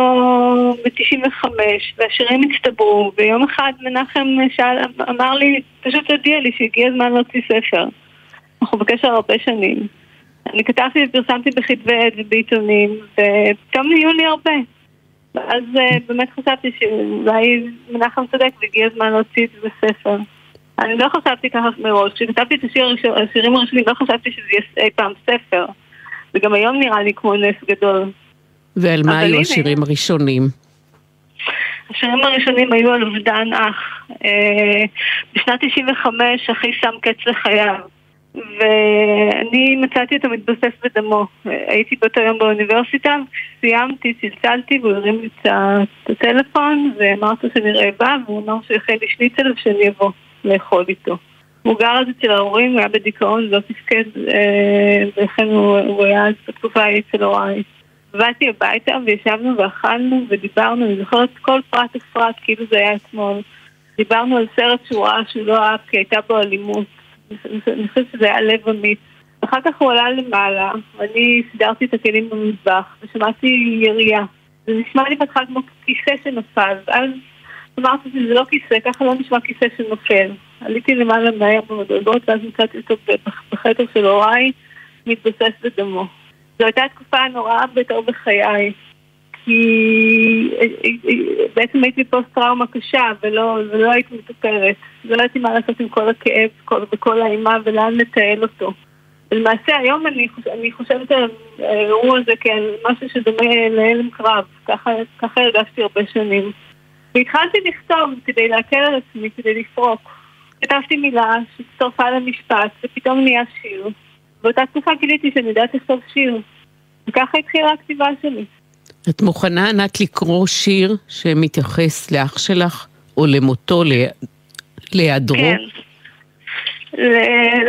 ב-95, והשירים הצטברו, ויום אחד מנחם שאל, אמר לי, פשוט הודיע לי שהגיע הזמן להוציא ספר. אנחנו בקשר הרבה שנים. אני כתבתי ופרסמתי בכתבי עת ובעיתונים, ופתאום נהיו לי הרבה. ואז אה, באמת חשבתי שאולי מנחם צודק והגיע הזמן להוציא את זה בספר. אני לא חשבתי ככה מראש, כשכתבתי את השיר, השירים הראשונים לא חשבתי שזה יהיה אי פעם ספר. וגם היום נראה לי כמו נס גדול. ועל מה היו השירים הראשונים? השירים הראשונים היו על אובדן אח. אה, בשנת 95 אחי שם קץ לחייו. ואני מצאתי אותו מתבסס בדמו. הייתי באותו יום באוניברסיטה, סיימתי, צלצלתי והוא הרים לי את הטלפון ואמרתי שאני רעבה והוא אמר שהוא יכין לי שניצל ושאני אבוא לאכול איתו. הוא גר אז אצל ההורים, הוא היה בדיכאון, לא תפקד, אה, ולכן הוא, היה אז בתקופה ההיא אצל הוריי. באתי הביתה וישבנו ואכלנו ודיברנו, אני זוכרת כל פרט ופרט כאילו זה היה אתמול. דיברנו על סרט שהוא ראה שהוא לא אהב כי הייתה בו אלימות. אני חושבת שזה היה לב אמיץ. אחר כך הוא עלה למעלה, ואני סידרתי את הכלים במטבח, ושמעתי ירייה. זה נשמע לי בהתחלה כמו כיסא שנפל, ואז אמרתי שזה לא כיסא, ככה לא נשמע כיסא שנופל. עליתי למעלה מהר במדרגות, ואז מצאתי אותו בחדר של הוריי, מתבסס בדמו. זו הייתה התקופה הנוראה ביותר בחיי. כי אה, אה, אה, בעצם הייתי פוסט טראומה קשה ולא, ולא הייתי מטופרת. ולא ידעתי מה לעשות עם כל הכאב וכל האימה ולאן לתעל אותו. ולמעשה היום אני, חוש... אני חושבת על האירוע הזה כעל משהו שדומה להלם קרב. ככה, ככה הרגשתי הרבה שנים. והתחלתי לכתוב כדי להקל על עצמי, כדי לפרוק. כתבתי מילה שהצטרפה למשפט, ופתאום נהיה שיר. באותה תקופה גיליתי שאני יודעת לכתוב שיר. וככה התחילה הכתיבה שלי. את מוכנה, ענת, לקרוא שיר שמתייחס לאח שלך, או למותו, להיעדרו? כן.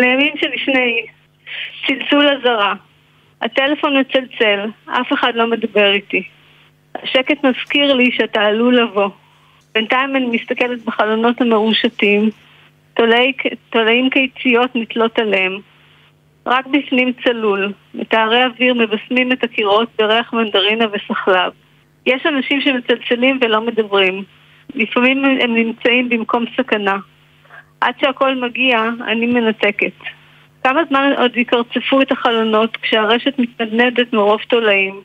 לימים שלפני צלצול אזהרה. הטלפון מצלצל, אף אחד לא מדבר איתי. השקט מזכיר לי שאתה עלול לבוא. בינתיים אני מסתכלת בחלונות המרושתים, תולעים קיציות נתלות עליהם. רק בפנים צלול, מטהרי אוויר מבשמים את הקירות בריח מנדרינה וסחלב. יש אנשים שמצלצלים ולא מדברים. לפעמים הם נמצאים במקום סכנה. עד שהכל מגיע, אני מנתקת. כמה זמן עוד יקרצפו את החלונות כשהרשת מתנדנדת מרוב תולעים?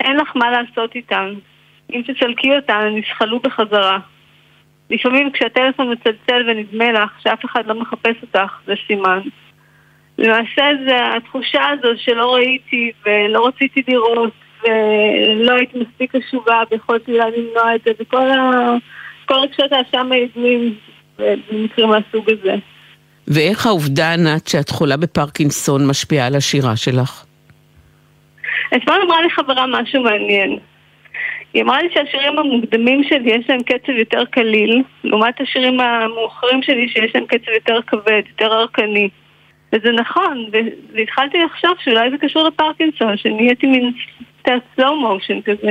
אין לך מה לעשות איתן. אם תסלקי אותן, הן יסחלו בחזרה. לפעמים כשהטלפון מצלצל ונדמה לך שאף אחד לא מחפש אותך, זה סימן. למעשה זה התחושה הזו שלא ראיתי ולא רציתי לראות ולא הייתי מספיק קשובה ויכולתי למנוע את זה וכל ה... כל רגשות האשם הידועים במקרים מהסוג הזה. ואיך העובדה, ענת, שאת חולה בפרקינסון משפיעה על השירה שלך? אתמול אמרה לי חברה משהו מעניין. היא אמרה לי שהשירים המוקדמים שלי יש להם קצב יותר קליל, לעומת השירים המאוחרים שלי שיש להם קצב יותר כבד, יותר ערכני. וזה נכון, והתחלתי לחשוב שאולי זה קשור לפרקינסון, שנהייתי מין סלואו מושן כזה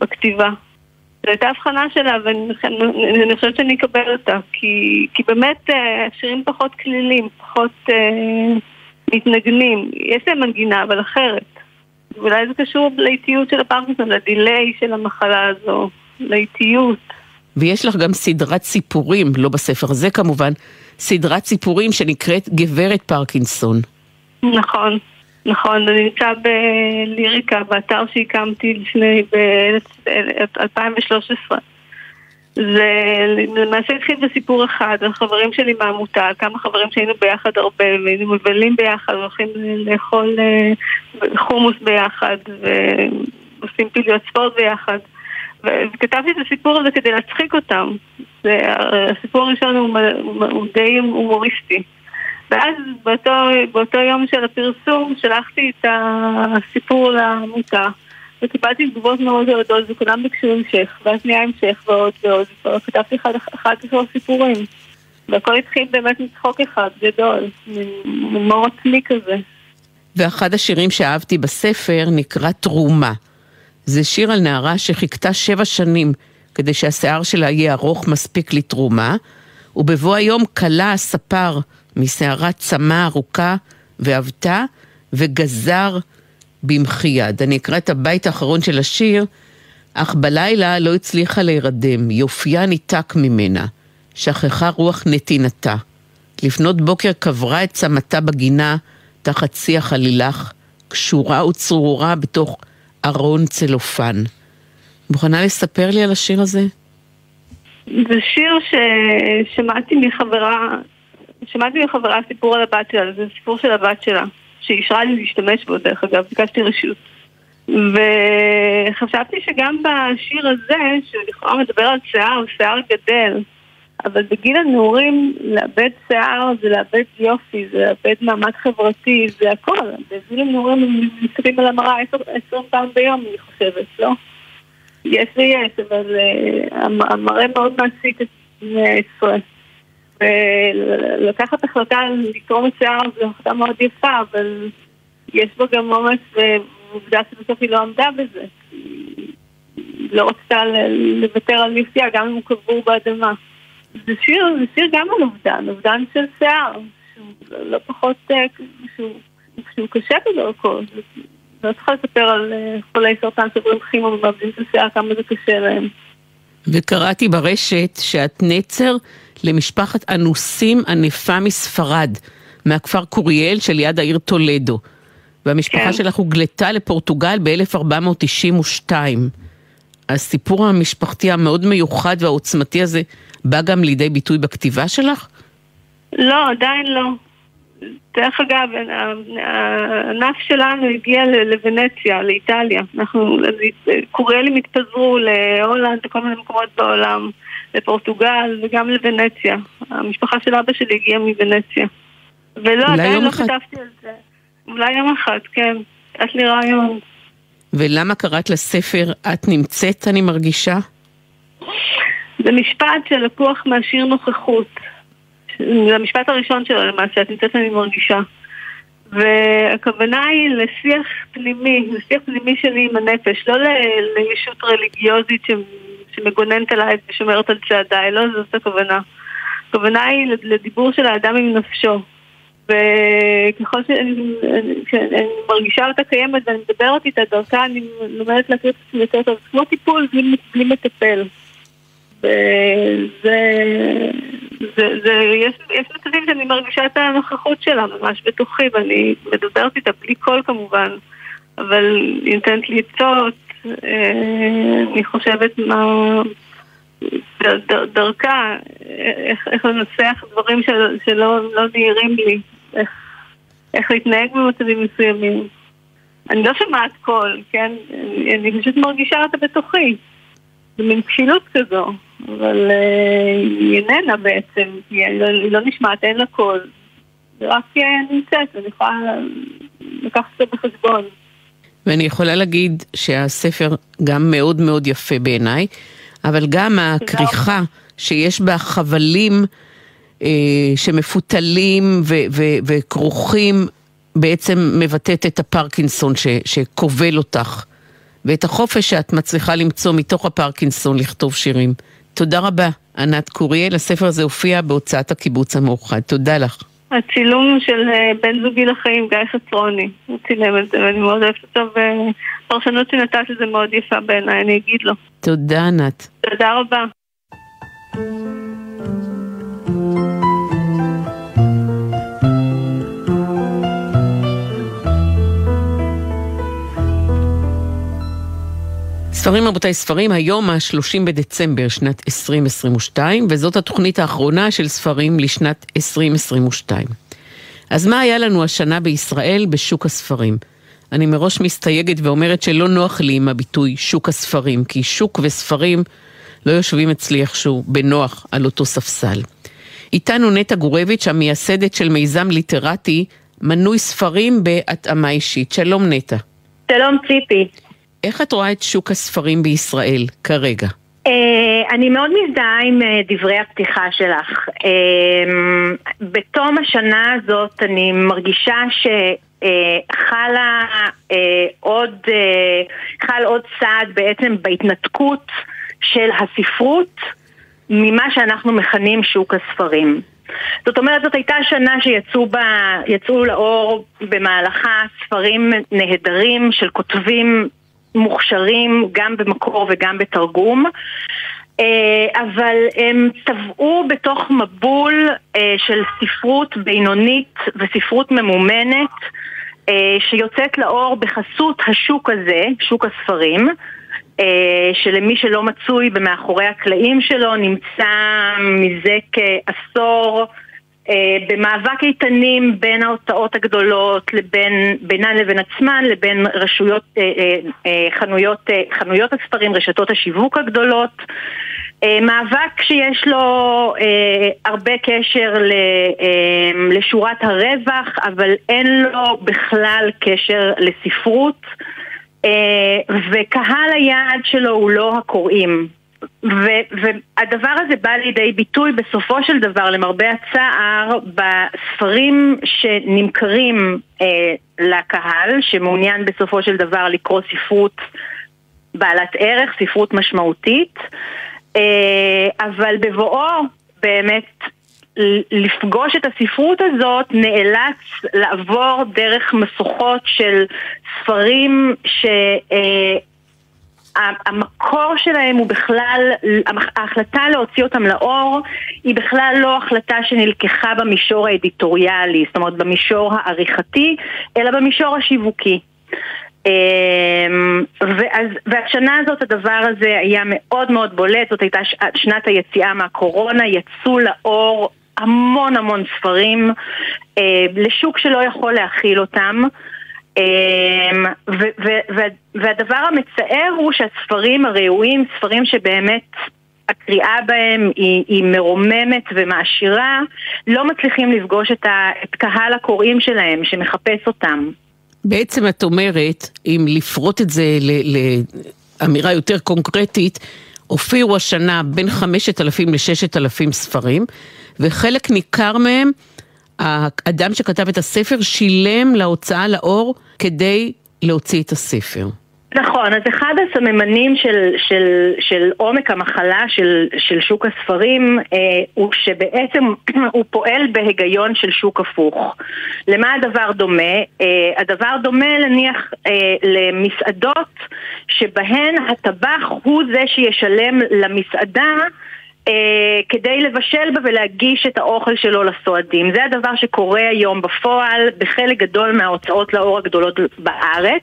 בכתיבה. זו הייתה הבחנה שלה, ואני חושבת שאני אקבל אותה, כי, כי באמת אה, השירים פחות כלילים, פחות אה, מתנגנים. יש להם מנגינה, אבל אחרת. ואולי זה קשור לאיטיות של הפרקינסון, לדיליי של המחלה הזו, לאיטיות. ויש לך גם סדרת סיפורים, לא בספר הזה כמובן, סדרת סיפורים שנקראת גברת פרקינסון. נכון, נכון, זה נמצא בליריקה, באתר שהקמתי לפני, ב-2013. זה למעשה התחיל בסיפור אחד, על חברים שלי מהעמותה, כמה חברים שהיינו ביחד הרבה, והיינו מבלים ביחד, הולכים לאכול אה, חומוס ביחד, ועושים פעילויות ספורט ביחד. וכתבתי את הסיפור הזה כדי להצחיק אותם. הסיפור הראשון הוא, הוא די הומוריסטי. ואז באותו, באותו יום של הפרסום שלחתי את הסיפור לעמותה. וקיבלתי תגובות מאוד גדולות, וכולם ביקשו המשך, ואז נהיה המשך ועוד ועוד, וכתבתי אחד, אחד עשר סיפורים. והכל התחיל באמת מצחוק אחד גדול, ממור עצמי כזה. ואחד השירים שאהבתי בספר נקרא תרומה. זה שיר על נערה שחיכתה שבע שנים כדי שהשיער שלה יהיה ארוך מספיק לתרומה, ובבוא היום כלה הספר משערת צמא ארוכה ועבתה וגזר במחי יד. אני אקרא את הבית האחרון של השיר, אך בלילה לא הצליחה להירדם, יופייה ניתק ממנה, שכחה רוח נתינתה. לפנות בוקר קברה את צמתה בגינה, תחת שיח עלילך, קשורה וצרורה בתוך ארון צלופן. מוכנה לספר לי על השיר הזה? זה שיר ששמעתי מחברה, שמעתי מחברה סיפור על הבת שלה, זה סיפור של הבת שלה. שאישרה לי להשתמש בו, דרך אגב, ביקשתי רשות. וחשבתי שגם בשיר הזה, שלכאורה מדבר על שיער, שיער גדל, אבל בגיל הנעורים לאבד שיער זה לאבד יופי, זה לאבד מעמד חברתי, זה הכל. בגיל הנעורים הם מסתכלים על המראה עשרים פעם ביום, אני חושבת, לא? יש ויש, אבל uh, המראה מאוד מעסיק את בני העשרה. ולקחת החלטה לתרום את שיער זו החלטה מאוד יפה, אבל יש בה גם אומץ, ועובדה שבסוף היא לא עמדה בזה. היא לא רצתה לוותר על נפציה, גם אם הוא קבור באדמה. זה שיר, זה שיר גם על אובדן, אובדן של שיער, שהוא לא פחות, אה, שהוא, שהוא קשה בדרכו. לא צריכה לספר על אה, חולי סרטן שעוברים כימו ומאבדים את השיער, כמה זה קשה להם. וקראתי ברשת שאת נצר למשפחת אנוסים ענפה מספרד, מהכפר קוריאל שליד העיר טולדו. והמשפחה כן. שלך הוגלתה לפורטוגל ב-1492. הסיפור המשפחתי המאוד מיוחד והעוצמתי הזה בא גם לידי ביטוי בכתיבה שלך? לא, עדיין לא. דרך אגב, הענף שלנו הגיע לוונציה, לאיטליה. אנחנו, קוריאלים התפזרו להולנד, לכל מיני מקומות בעולם. לפורטוגל וגם לוונציה. המשפחה של אבא שלי הגיעה מוונציה. ולא, עדיין לא. כתבתי על זה. אולי יום אחד, כן. יש לי רעיון. ולמה קראת לספר "את נמצאת, אני מרגישה"? זה משפט שלקוח מהשיר נוכחות. זה המשפט הראשון שלו למעשה, את נמצאת, אני מרגישה. והכוונה היא לשיח פנימי, לשיח פנימי שלי עם הנפש, לא לישות רליגיוזית שמגוננת עליי ושומרת על צעדיי, לא זאת הכוונה. הכוונה היא לדיבור של האדם עם נפשו. וככל שאני, שאני מרגישה אותה קיימת ואני מדברת איתה דרכה, אני לומדת להכיר את עצמי יותר טוב, כמו טיפול בלי, בלי מטפל. וזה, זה, זה, יש, יש מצבים שאני מרגישה את הנוכחות שלה ממש בתוכי, ואני מדברת איתה בלי קול כמובן, אבל היא נותנת לי עצות, אני חושבת מה... דרכה, איך, איך לנסח דברים של, שלא לא נהירים לי, איך, איך להתנהג במצבים מסוימים. אני לא שומעת קול, כן? אני, אני פשוט מרגישה אותה בתוכי. זה מין כפילות כזו, אבל uh, היא איננה בעצם, היא לא, היא לא נשמעת, אין לה קול. זה רק uh, נמצאת, אני יכולה לקחת את זה בחשבון. ואני יכולה להגיד שהספר גם מאוד מאוד יפה בעיניי, אבל גם הכריכה שיש בה חבלים אה, שמפותלים ו- ו- וכרוכים בעצם מבטאת את הפרקינסון ש- שכובל אותך, ואת החופש שאת מצליחה למצוא מתוך הפרקינסון לכתוב שירים. תודה רבה, ענת קוריאל. הספר הזה הופיע בהוצאת הקיבוץ המאוחד. תודה לך. הצילום של אה, בן זוגי לחיים, גיא חצרוני, הוא צילם את זה ואני מאוד אוהבת אותו והפרשנות שנתת לזה מאוד יפה בעיניי, אני אגיד לו. תודה ענת. תודה רבה. ספרים רבותיי, ספרים, היום ה-30 בדצמבר שנת 2022, וזאת התוכנית האחרונה של ספרים לשנת 2022. אז מה היה לנו השנה בישראל בשוק הספרים? אני מראש מסתייגת ואומרת שלא נוח לי עם הביטוי שוק הספרים, כי שוק וספרים לא יושבים אצלי איכשהו בנוח על אותו ספסל. איתנו נטע גורביץ', המייסדת של מיזם ליטרטי, מנוי ספרים בהתאמה אישית. שלום נטע. שלום ציפי. איך את רואה את שוק הספרים בישראל כרגע? Uh, אני מאוד מזדהה עם uh, דברי הפתיחה שלך. Uh, בתום השנה הזאת אני מרגישה שחלה עוד, חל עוד צעד בעצם בהתנתקות של הספרות ממה שאנחנו מכנים שוק הספרים. זאת אומרת, זאת הייתה שנה שיצאו לאור במהלכה ספרים נהדרים של כותבים מוכשרים גם במקור וגם בתרגום. אה, אבל הם טבעו בתוך מבול אה, של ספרות בינונית וספרות ממומנת אה, שיוצאת לאור בחסות השוק הזה, שוק הספרים, שלמי שלא מצוי במאחורי הקלעים שלו נמצא מזה כעשור במאבק איתנים בין ההוצאות הגדולות לבין, בינן לבין עצמן לבין רשויות, אה, אה, חנויות, חנויות הספרים, רשתות השיווק הגדולות. מאבק שיש לו הרבה קשר לשורת הרווח אבל אין לו בכלל קשר לספרות. וקהל היעד שלו הוא לא הקוראים ו- והדבר הזה בא לידי ביטוי בסופו של דבר, למרבה הצער, בספרים שנמכרים אה, לקהל, שמעוניין בסופו של דבר לקרוא ספרות בעלת ערך, ספרות משמעותית, אה, אבל בבואו באמת לפגוש את הספרות הזאת נאלץ לעבור דרך משוכות של ספרים ש... אה, המקור שלהם הוא בכלל, ההחלטה להוציא אותם לאור היא בכלל לא החלטה שנלקחה במישור האדיטוריאלי, זאת אומרת במישור העריכתי, אלא במישור השיווקי. אמ, ואז, והשנה הזאת הדבר הזה היה מאוד מאוד בולט, זאת הייתה שנת היציאה מהקורונה, יצאו לאור המון המון ספרים אה, לשוק שלא יכול להכיל אותם. אמ, והדבר המצער הוא שהספרים הראויים, ספרים שבאמת הקריאה בהם היא, היא מרוממת ומעשירה, לא מצליחים לפגוש את, ה, את קהל הקוראים שלהם שמחפש אותם. בעצם את אומרת, אם לפרוט את זה לאמירה יותר קונקרטית, הופיעו השנה בין 5,000 ל-6,000 ספרים, וחלק ניכר מהם האדם שכתב את הספר שילם להוצאה לאור כדי להוציא את הספר. נכון, אז אחד הסממנים של, של, של עומק המחלה של, של שוק הספרים אה, הוא שבעצם הוא פועל בהיגיון של שוק הפוך. למה הדבר דומה? אה, הדבר דומה נניח אה, למסעדות שבהן הטבח הוא זה שישלם למסעדה אה, כדי לבשל בה ולהגיש את האוכל שלו לסועדים. זה הדבר שקורה היום בפועל בחלק גדול מההוצאות לאור הגדולות בארץ,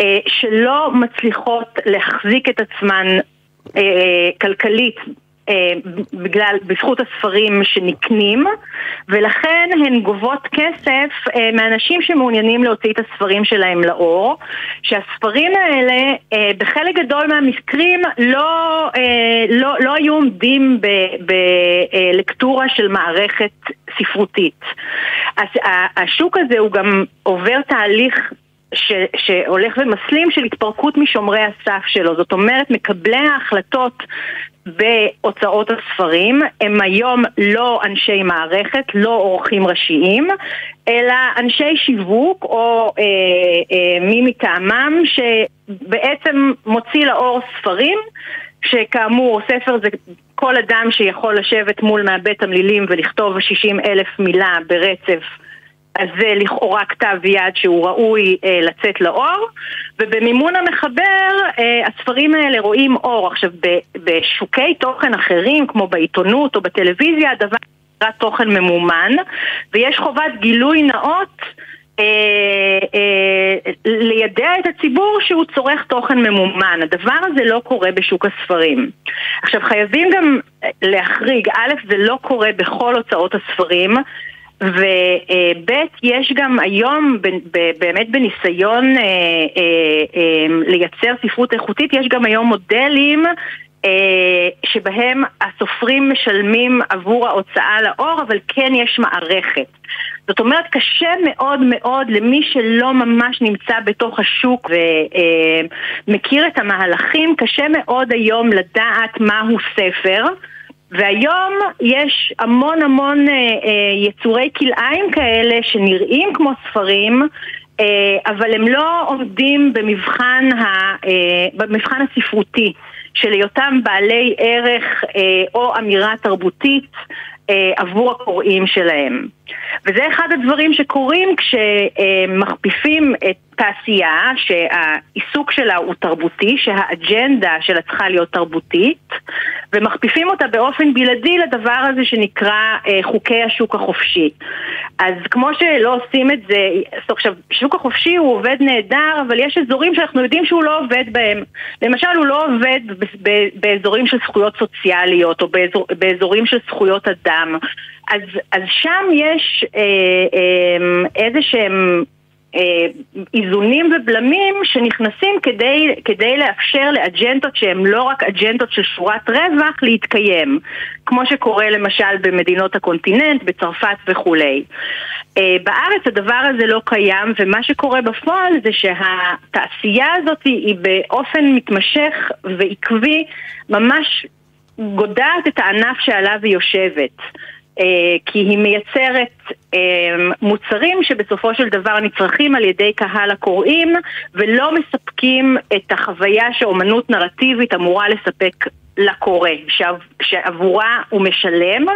אה, שלא מצליחות להחזיק את עצמן אה, כלכלית בגלל, בזכות הספרים שנקנים ולכן הן גובות כסף אה, מאנשים שמעוניינים להוציא את הספרים שלהם לאור שהספרים האלה אה, בחלק גדול מהמקרים לא, לא, לא היו עומדים בלקטורה של מערכת ספרותית. אז השוק הזה הוא גם עובר תהליך ש, שהולך ומסלים של התפרקות משומרי הסף שלו. זאת אומרת, מקבלי ההחלטות בהוצאות הספרים. הם היום לא אנשי מערכת, לא עורכים ראשיים, אלא אנשי שיווק או אה, אה, מי מטעמם שבעצם מוציא לאור ספרים שכאמור ספר זה כל אדם שיכול לשבת מול מעבד תמלילים ולכתוב 60 אלף מילה ברצף אז זה לכאורה כתב יד שהוא ראוי אה, לצאת לאור, ובמימון המחבר אה, הספרים האלה רואים אור. עכשיו, בשוקי תוכן אחרים, כמו בעיתונות או בטלוויזיה, הדבר נקרא תוכן ממומן, ויש חובת גילוי נאות אה, אה, לידע את הציבור שהוא צורך תוכן ממומן. הדבר הזה לא קורה בשוק הספרים. עכשיו, חייבים גם להחריג, א', זה לא קורה בכל הוצאות הספרים. וב' יש גם היום באמת בניסיון אה, אה, אה, לייצר ספרות איכותית, יש גם היום מודלים שבהם הסופרים משלמים עבור ההוצאה לאור, אבל כן יש מערכת. זאת אומרת, קשה מאוד מאוד למי שלא ממש נמצא בתוך השוק ומכיר את המהלכים, קשה מאוד היום לדעת מהו ספר. והיום יש המון המון אה, אה, יצורי כלאיים כאלה שנראים כמו ספרים אה, אבל הם לא עומדים במבחן, ה, אה, במבחן הספרותי של היותם בעלי ערך אה, או אמירה תרבותית אה, עבור הקוראים שלהם. וזה אחד הדברים שקורים כשמכפיפים את תעשייה שהעיסוק שלה הוא תרבותי, שהאג'נדה שלה צריכה להיות תרבותית, ומכפיפים אותה באופן בלעדי לדבר הזה שנקרא אה, חוקי השוק החופשי. אז כמו שלא עושים את זה, עכשיו, שוק החופשי הוא עובד נהדר, אבל יש אזורים שאנחנו יודעים שהוא לא עובד בהם. למשל, הוא לא עובד באזורים של זכויות סוציאליות, או באזור, באזורים של זכויות אדם. אז, אז שם יש אה, אה, איזה שהם אה, איזונים ובלמים שנכנסים כדי, כדי לאפשר לאג'נדות שהן לא רק אג'נדות של שורת רווח להתקיים, כמו שקורה למשל במדינות הקונטיננט, בצרפת וכולי. אה, בארץ הדבר הזה לא קיים, ומה שקורה בפועל זה שהתעשייה הזאת היא באופן מתמשך ועקבי ממש גודעת את הענף שעליו היא יושבת. אה, כי היא מייצרת אה, מוצרים שבסופו של דבר נצרכים על ידי קהל הקוראים ולא מספקים את החוויה שאומנות נרטיבית אמורה לספק לקורא, שעבורה הוא משלם,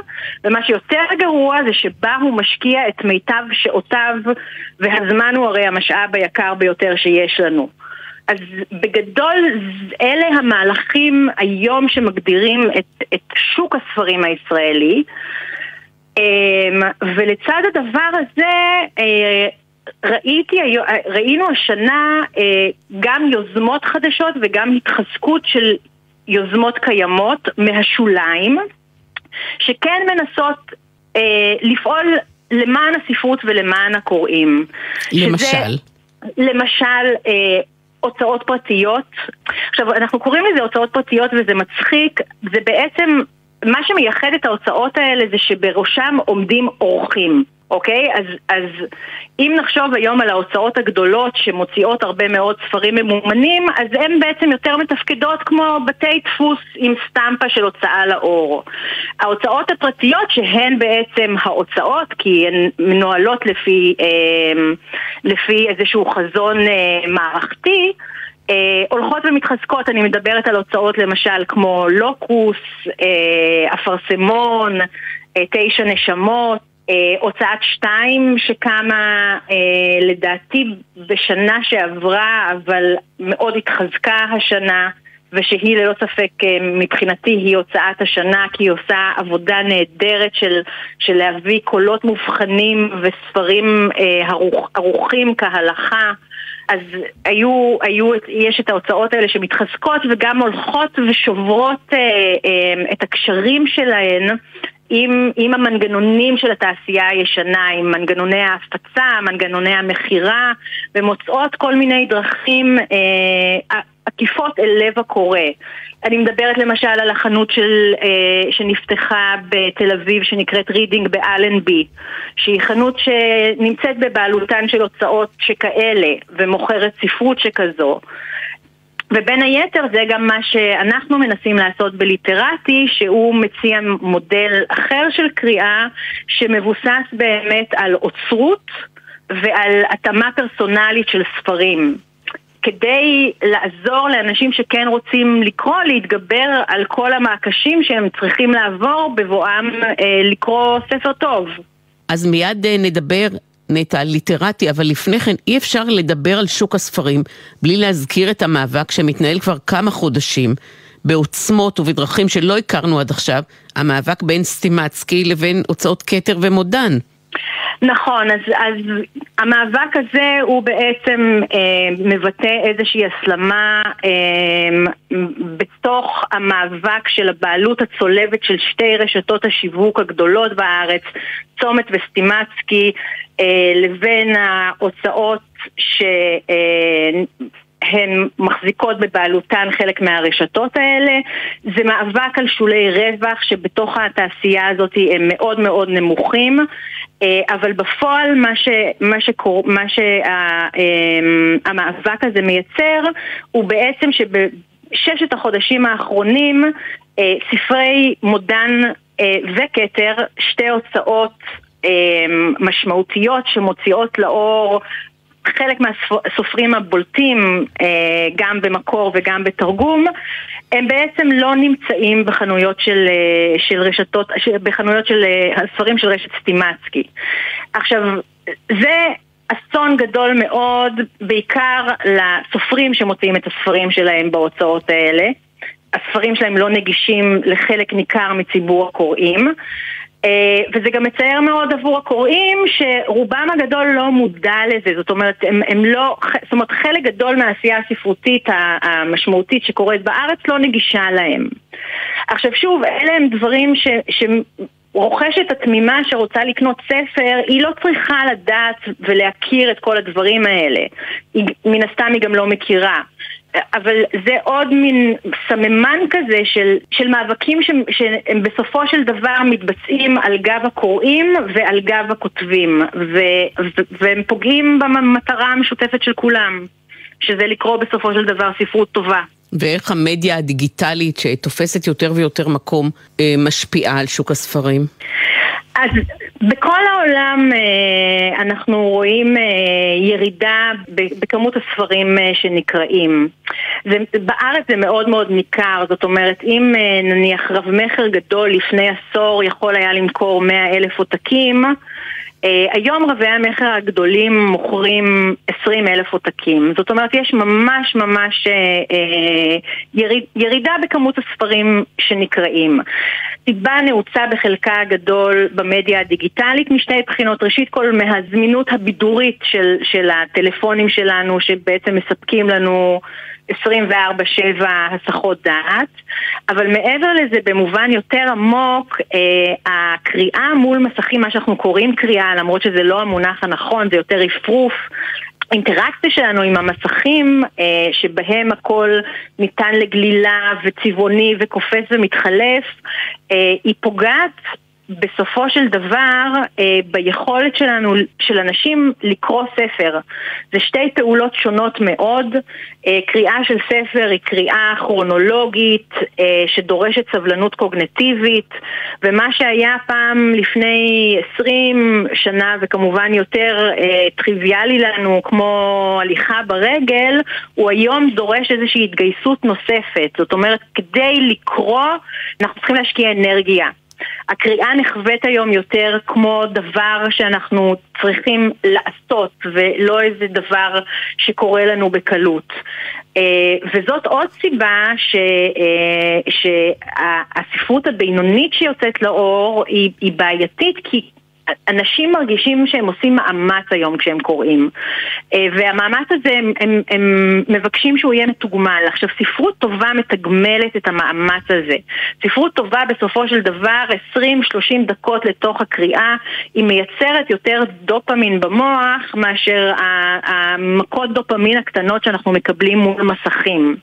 ומה שיותר גרוע זה שבה הוא משקיע את מיטב שעותיו, והזמן הוא הרי המשאב היקר ביותר שיש לנו. אז בגדול אלה המהלכים היום שמגדירים את, את שוק הספרים הישראלי. אמ, ולצד הדבר הזה אה, ראיתי, ראינו השנה אה, גם יוזמות חדשות וגם התחזקות של יוזמות קיימות מהשוליים שכן מנסות אה, לפעול למען הספרות ולמען הקוראים. למשל? שזה, למשל הוצאות פרטיות. עכשיו, אנחנו קוראים לזה הוצאות פרטיות וזה מצחיק, זה בעצם מה שמייחד את ההוצאות האלה זה שבראשם עומדים אורחים. אוקיי? אז, אז אם נחשוב היום על ההוצאות הגדולות שמוציאות הרבה מאוד ספרים ממומנים, אז הן בעצם יותר מתפקדות כמו בתי דפוס עם סטמפה של הוצאה לאור. ההוצאות הפרטיות שהן בעצם ההוצאות, כי הן מנוהלות לפי, אה, לפי איזשהו חזון אה, מערכתי, אה, הולכות ומתחזקות, אני מדברת על הוצאות למשל כמו לוקוס, אה, אפרסמון, אה, תשע נשמות, אה, הוצאת שתיים שקמה אה, לדעתי בשנה שעברה אבל מאוד התחזקה השנה ושהיא ללא ספק אה, מבחינתי היא הוצאת השנה כי היא עושה עבודה נהדרת של, של להביא קולות מובחנים וספרים אה, ערוך, ערוכים כהלכה אז היו, היו, יש את ההוצאות האלה שמתחזקות וגם הולכות ושוברות אה, אה, את הקשרים שלהן עם, עם המנגנונים של התעשייה הישנה, עם מנגנוני ההפצה, מנגנוני המכירה, ומוצאות כל מיני דרכים אה, עקיפות אל לב הקורא. אני מדברת למשל על החנות של, אה, שנפתחה בתל אביב שנקראת רידינג באלנבי שהיא חנות שנמצאת בבעלותן של הוצאות שכאלה ומוכרת ספרות שכזו ובין היתר זה גם מה שאנחנו מנסים לעשות בליטרטי, שהוא מציע מודל אחר של קריאה שמבוסס באמת על אוצרות ועל התאמה פרסונלית של ספרים. כדי לעזור לאנשים שכן רוצים לקרוא, להתגבר על כל המעקשים שהם צריכים לעבור בבואם אה, לקרוא ספר טוב. אז מיד אה, נדבר נטע ליטרטי, אבל לפני כן אי אפשר לדבר על שוק הספרים בלי להזכיר את המאבק שמתנהל כבר כמה חודשים בעוצמות ובדרכים שלא הכרנו עד עכשיו, המאבק בין סטימצקי לבין הוצאות כתר ומודן. נכון, אז, אז המאבק הזה הוא בעצם אה, מבטא איזושהי הסלמה אה, בתוך המאבק של הבעלות הצולבת של שתי רשתות השיווק הגדולות בארץ, צומת וסטימצקי, לבין ההוצאות ש... אה, הן מחזיקות בבעלותן חלק מהרשתות האלה. זה מאבק על שולי רווח שבתוך התעשייה הזאת הם מאוד מאוד נמוכים. אה, אבל בפועל מה, ש, מה, שקור, מה שהמאבק הזה מייצר הוא בעצם שבששת החודשים האחרונים ספרי מודן וכתר, שתי הוצאות משמעותיות שמוציאות לאור חלק מהסופרים הבולטים אה, גם במקור וגם בתרגום הם בעצם לא נמצאים בחנויות של, אה, של רשתות, בחנויות של אה, הספרים של רשת סטימצקי. עכשיו, זה אסון גדול מאוד, בעיקר לסופרים שמוציאים את הספרים שלהם בהוצאות האלה. הספרים שלהם לא נגישים לחלק ניכר מציבור הקוראים. אה, וזה גם מצער מאוד עבור הקוראים שרובם הגדול לא מודע לזה, זאת אומרת, הם, הם לא, זאת אומרת, חלק גדול מהעשייה הספרותית המשמעותית שקורית בארץ לא נגישה להם. עכשיו שוב, אלה הם דברים ש... ש רוכשת התמימה שרוצה לקנות ספר, היא לא צריכה לדעת ולהכיר את כל הדברים האלה. היא, מן הסתם היא גם לא מכירה. אבל זה עוד מין סממן כזה של, של מאבקים ש, שהם בסופו של דבר מתבצעים על גב הקוראים ועל גב הכותבים ו, ו, והם פוגעים במטרה המשותפת של כולם שזה לקרוא בסופו של דבר ספרות טובה. ואיך המדיה הדיגיטלית שתופסת יותר ויותר מקום אה, משפיעה על שוק הספרים? אז בכל העולם אה, אנחנו רואים אה, ירידה בכמות הספרים אה, שנקראים. זה, בארץ זה מאוד מאוד ניכר, זאת אומרת אם נניח רב מכר גדול לפני עשור יכול היה למכור מאה אלף עותקים היום רבי המכר הגדולים מוכרים 20 אלף עותקים, זאת אומרת יש ממש ממש יריד, ירידה בכמות הספרים שנקראים. סיבה נעוצה בחלקה הגדול במדיה הדיגיטלית משתי בחינות, ראשית כל מהזמינות הבידורית של, של הטלפונים שלנו שבעצם מספקים לנו 24-7 הסחות דעת, אבל מעבר לזה במובן יותר עמוק, אה, הקריאה מול מסכים, מה שאנחנו קוראים קריאה, למרות שזה לא המונח הנכון, זה יותר רפרוף, האינטראקציה שלנו עם המסכים, אה, שבהם הכל ניתן לגלילה וצבעוני וקופץ ומתחלף, אה, היא פוגעת בסופו של דבר אה, ביכולת שלנו, של אנשים לקרוא ספר. זה שתי פעולות שונות מאוד. אה, קריאה של ספר היא קריאה כרונולוגית אה, שדורשת סבלנות קוגנטיבית, ומה שהיה פעם לפני עשרים שנה וכמובן יותר טריוויאלי לנו כמו הליכה ברגל, הוא היום דורש איזושהי התגייסות נוספת. זאת אומרת, כדי לקרוא אנחנו צריכים להשקיע אנרגיה. הקריאה נחווית היום יותר כמו דבר שאנחנו צריכים לעשות ולא איזה דבר שקורה לנו בקלות. אה, וזאת עוד סיבה ש, אה, שהספרות הבינונית שיוצאת לאור היא, היא בעייתית כי אנשים מרגישים שהם עושים מאמץ היום כשהם קוראים אה, והמאמץ הזה הם, הם, הם מבקשים שהוא יהיה מתוגמל. עכשיו ספרות טובה מתגמלת את המאמץ הזה. ספרות טובה בסופו של דבר 20-30 דקות לתוך הקריאה היא מייצרת יותר דופמין במוח מאשר המכות דופמין הקטנות שאנחנו מקבלים מול מסכים.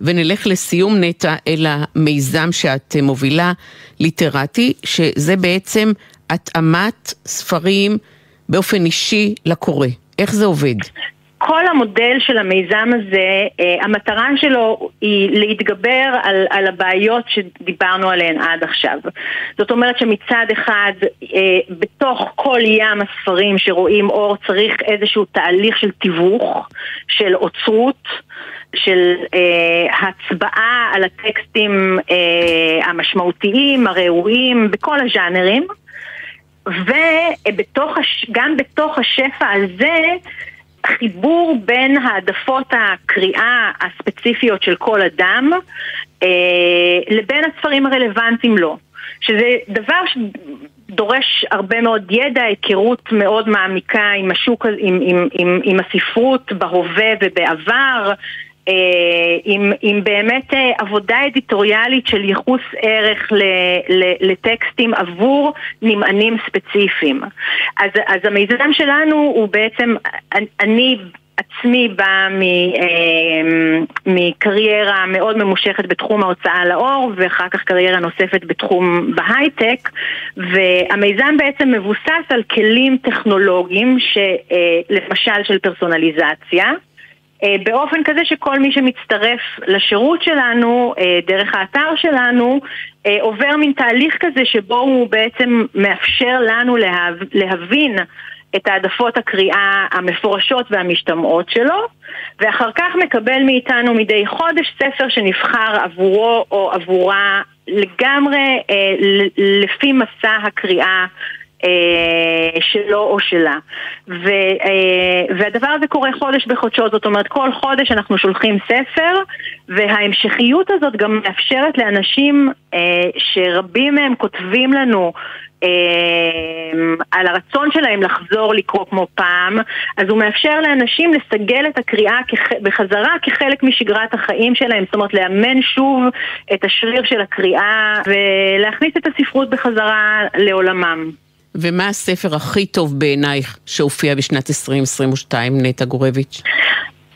ונלך לסיום נטע אל המיזם שאת מובילה, ליטרטי, שזה בעצם התאמת ספרים באופן אישי לקורא. איך זה עובד? כל המודל של המיזם הזה, אה, המטרה שלו היא להתגבר על, על הבעיות שדיברנו עליהן עד עכשיו. זאת אומרת שמצד אחד, אה, בתוך כל ים הספרים שרואים אור צריך איזשהו תהליך של תיווך, של אוצרות. של אה, הצבעה על הטקסטים אה, המשמעותיים, הראויים, בכל הז'אנרים. וגם בתוך השפע הזה חיבור בין העדפות הקריאה הספציפיות של כל אדם אה, לבין הספרים הרלוונטיים לו. שזה דבר שדורש הרבה מאוד ידע, היכרות מאוד מעמיקה עם השוק, עם, עם, עם, עם הספרות בהווה ובעבר, עם, עם באמת אה, עבודה אדיטוריאלית של ייחוס ערך ל, ל, לטקסטים עבור נמענים ספציפיים. אז, אז המיזם שלנו הוא בעצם, אני עצמי באה אה, מקריירה מאוד ממושכת בתחום ההוצאה לאור ואחר כך קריירה נוספת בתחום בהייטק והמיזם בעצם מבוסס על כלים טכנולוגיים שלמשל של פרסונליזציה אה, באופן כזה שכל מי שמצטרף לשירות שלנו, אה, דרך האתר שלנו, אה, עובר מין תהליך כזה שבו הוא בעצם מאפשר לנו להבין את העדפות הקריאה המפורשות והמשתמעות שלו, ואחר כך מקבל מאיתנו מדי חודש ספר שנבחר עבורו או עבורה לגמרי לפי מסע הקריאה אה, שלו או שלה. ו, אה, והדבר הזה קורה חודש בחודשו, זאת אומרת כל חודש אנחנו שולחים ספר וההמשכיות הזאת גם מאפשרת לאנשים אה, שרבים מהם כותבים לנו על הרצון שלהם לחזור לקרוא כמו פעם, אז הוא מאפשר לאנשים לסגל את הקריאה בחזרה כחלק משגרת החיים שלהם, זאת אומרת לאמן שוב את השריר של הקריאה ולהכניס את הספרות בחזרה לעולמם. ומה הספר הכי טוב בעינייך שהופיע בשנת 2022, נטע גורביץ'?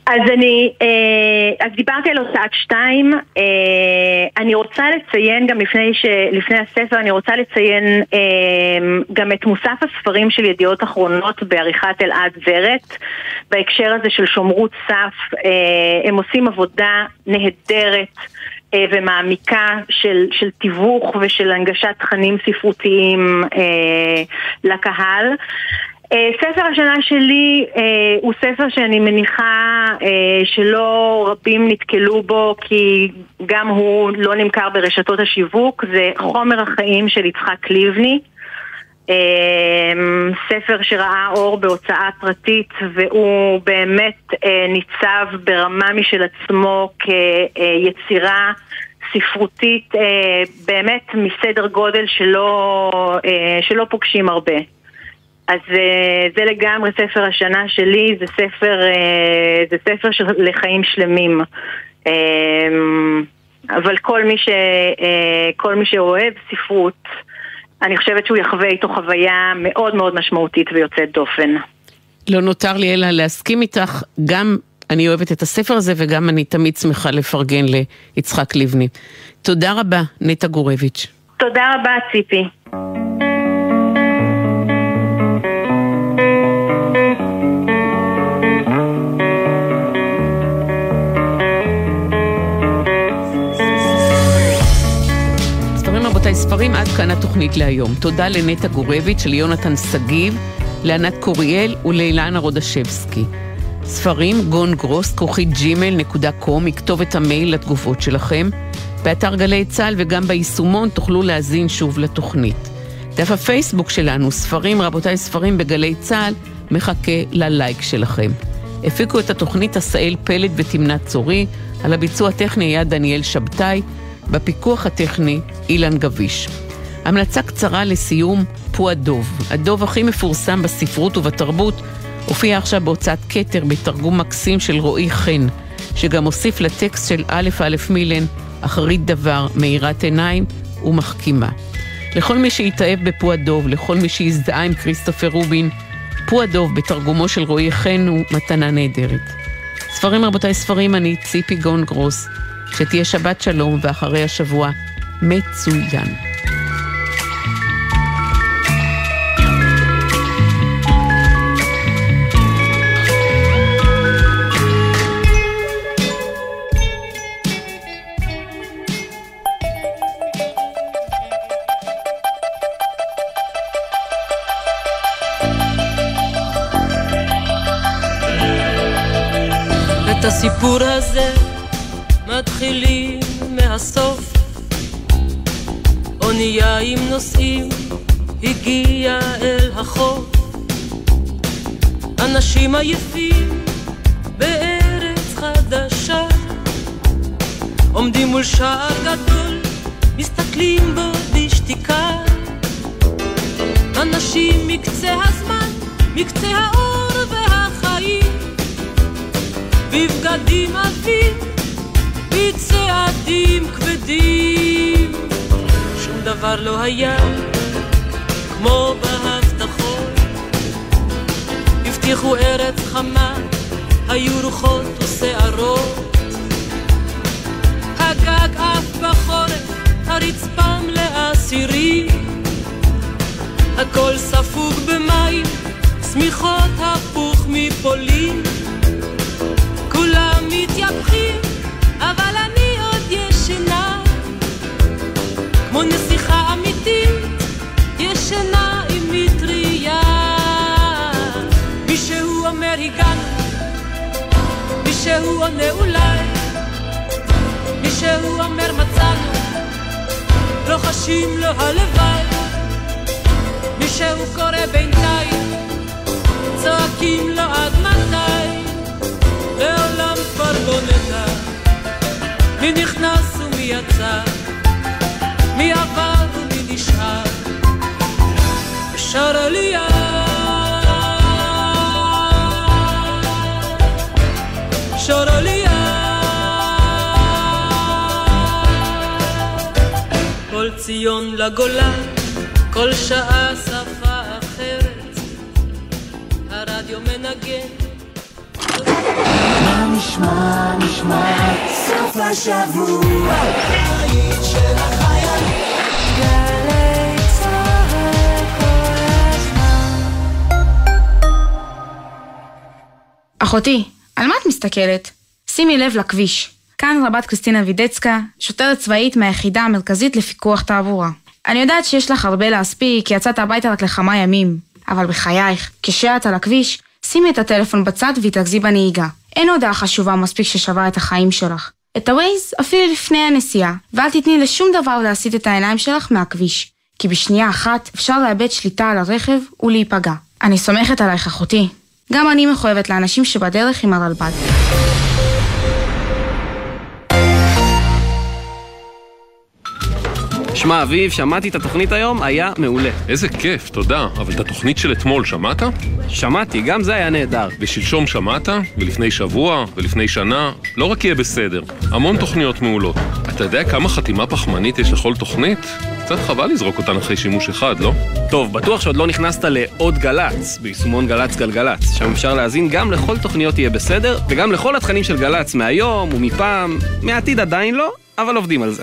אז אני, אה, אז דיברתי על הוצאת שתיים, אה, אני רוצה לציין גם לפני, ש, לפני הספר, אני רוצה לציין אה, גם את מוסף הספרים של ידיעות אחרונות בעריכת אלעד ורת, בהקשר הזה של שומרות סף, הם עושים עבודה נהדרת. אה, ומעמיקה של, של תיווך ושל הנגשת תכנים ספרותיים אה, לקהל. אה, ספר השנה שלי הוא ספר שאני מניחה שלא רבים נתקלו בו כי גם הוא לא נמכר ברשתות השיווק, זה חומר החיים של יצחק לבני. אמ, ספר שראה אור בהוצאה פרטית והוא באמת אה, ניצב ברמה משל עצמו כיצירה ספרותית אה, באמת מסדר גודל שלא, אה, שלא פוגשים הרבה. אז זה לגמרי ספר השנה שלי, זה ספר, זה ספר של לחיים שלמים. אמ, אבל כל מי, ש, כל מי שאוהב ספרות אני חושבת שהוא יחווה איתו חוויה מאוד מאוד משמעותית ויוצאת דופן. לא נותר לי אלא להסכים איתך, גם אני אוהבת את הספר הזה וגם אני תמיד שמחה לפרגן ליצחק לבני. תודה רבה, נטע גורביץ'. תודה רבה, ציפי. רבותיי, ספרים עד כאן התוכנית להיום. תודה לנטע גורביץ', ליונתן שגיב, לענת קוריאל ולאילנה רודשבסקי. ספרים גון גרוס, כרוכית ג'ימל נקודה קום, יכתוב את המייל לתגובות שלכם. באתר גלי צה"ל וגם ביישומון תוכלו להאזין שוב לתוכנית. דף הפייסבוק שלנו, ספרים, רבותיי, ספרים בגלי צה"ל, מחכה ללייק שלכם. הפיקו את התוכנית עשאל פלד ותמנת צורי, על הביצוע הטכני היה דניאל שבתאי, בפיקוח הטכני אילן גביש. המלצה קצרה לסיום, פו הדוב. הדוב הכי מפורסם בספרות ובתרבות, הופיע עכשיו בהוצאת כתר בתרגום מקסים של רועי חן, שגם הוסיף לטקסט של א' א' מילן, אחרית דבר, מאירת עיניים ומחכימה. לכל מי שהתאהב בפו הדוב, לכל מי שהזדהה עם כריסטופר רובין, פו הדוב בתרגומו של רועי חן הוא מתנה נהדרת. ספרים רבותיי ספרים, אני ציפי גון גרוס. שתהיה שבת שלום ואחרי השבוע מצוין. את הסיפור הזה מתחילים מהסוף. אונייה עם נוסעים הגיעה אל החוף. אנשים עייפים בארץ חדשה. עומדים מול שער גדול מסתכלים בו בשתיקה. אנשים מקצה הזמן, מקצה האור והחיים. בבגדים עבים בצעדים כבדים. שום דבר לא היה כמו בהבטחות. הבטיחו ארץ חמה היו רוחות ושערות. הגג עף בחורף הרצפה מלאה סירים הכל ספוג במים שמיכות הפוך מפולין. כולם מתייפחים כמו נסיכה אמיתית, ישנה עם מטריה. מישהו אומר הגענו, מישהו עונה אולי, מישהו אומר מצאנו, לוחשים לו הלוואי, מישהו קורא בינתיים, צועקים לו עד מתי, לעולם כבר לא נדע. מי נכנס ומי יצא, מי עבר ומי נשאר, שר עלייה. שר עלייה. כל ציון לגולה, כל שעה שפה אחרת, הרדיו מנגן. מה נשמע, נשמע סוף השבוע, אחותי, על מה את מסתכלת? שימי לב לכביש. כאן רבת קריסטינה וידצקה, שוטרת צבאית מהיחידה המרכזית לפיקוח תעבורה. אני יודעת שיש לך הרבה להספיק, כי יצאת הביתה רק לכמה ימים. אבל בחייך, כשאת על הכביש, שימי את הטלפון בצד והתרכזי בנהיגה. אין הודעה חשובה מספיק ששווה את החיים שלך. את הווייז אפילו לפני הנסיעה, ואל תתני לשום דבר להסיט את העיניים שלך מהכביש. כי בשנייה אחת אפשר לאבד שליטה על הרכב ולהיפגע. אני סומכת עלייך אחותי. גם אני מחויבת לאנשים שבדרך עם הרלב"ד. שמע, אביב, שמעתי את התוכנית היום, היה מעולה. איזה כיף, תודה. אבל את התוכנית של אתמול שמעת? שמעתי, גם זה היה נהדר. ושלשום שמעת? ולפני שבוע? ולפני שנה? לא רק יהיה בסדר, המון תוכניות מעולות. אתה יודע כמה חתימה פחמנית יש לכל תוכנית? קצת חבל לזרוק אותן אחרי שימוש אחד, לא? טוב, בטוח שעוד לא נכנסת לעוד גל"צ, ביישומון גל"צ גלגלצ, שם אפשר להאזין גם לכל תוכניות יהיה בסדר, וגם לכל התכנים של גל"צ מהיום ומפעם, מהעתיד עדיין לא, אבל עובדים על זה.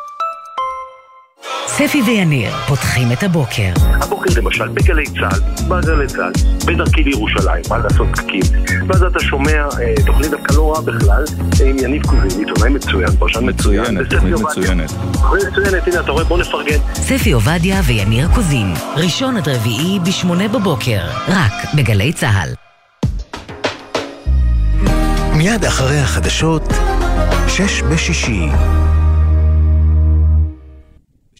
ספי ויניר פותחים את הבוקר. הבוקר למשל בגלי צה"ל, בגלי צה"ל, בדרכי לירושלים, מה לעשות פקקים, ואז אתה שומע אה, תוכנית דווקא לא רעה בכלל, עם יניב קוזין, עיתונאי מצוין, פרשן מצוין, מצוינת, תוכנית מצוינת. תוכנית מצוינת, הנה אתה רואה, בוא נפרגן. ספי עובדיה ויניר קוזין, ראשון עד רביעי בשמונה בבוקר, רק בגלי צה"ל. מיד אחרי החדשות, שש בשישי.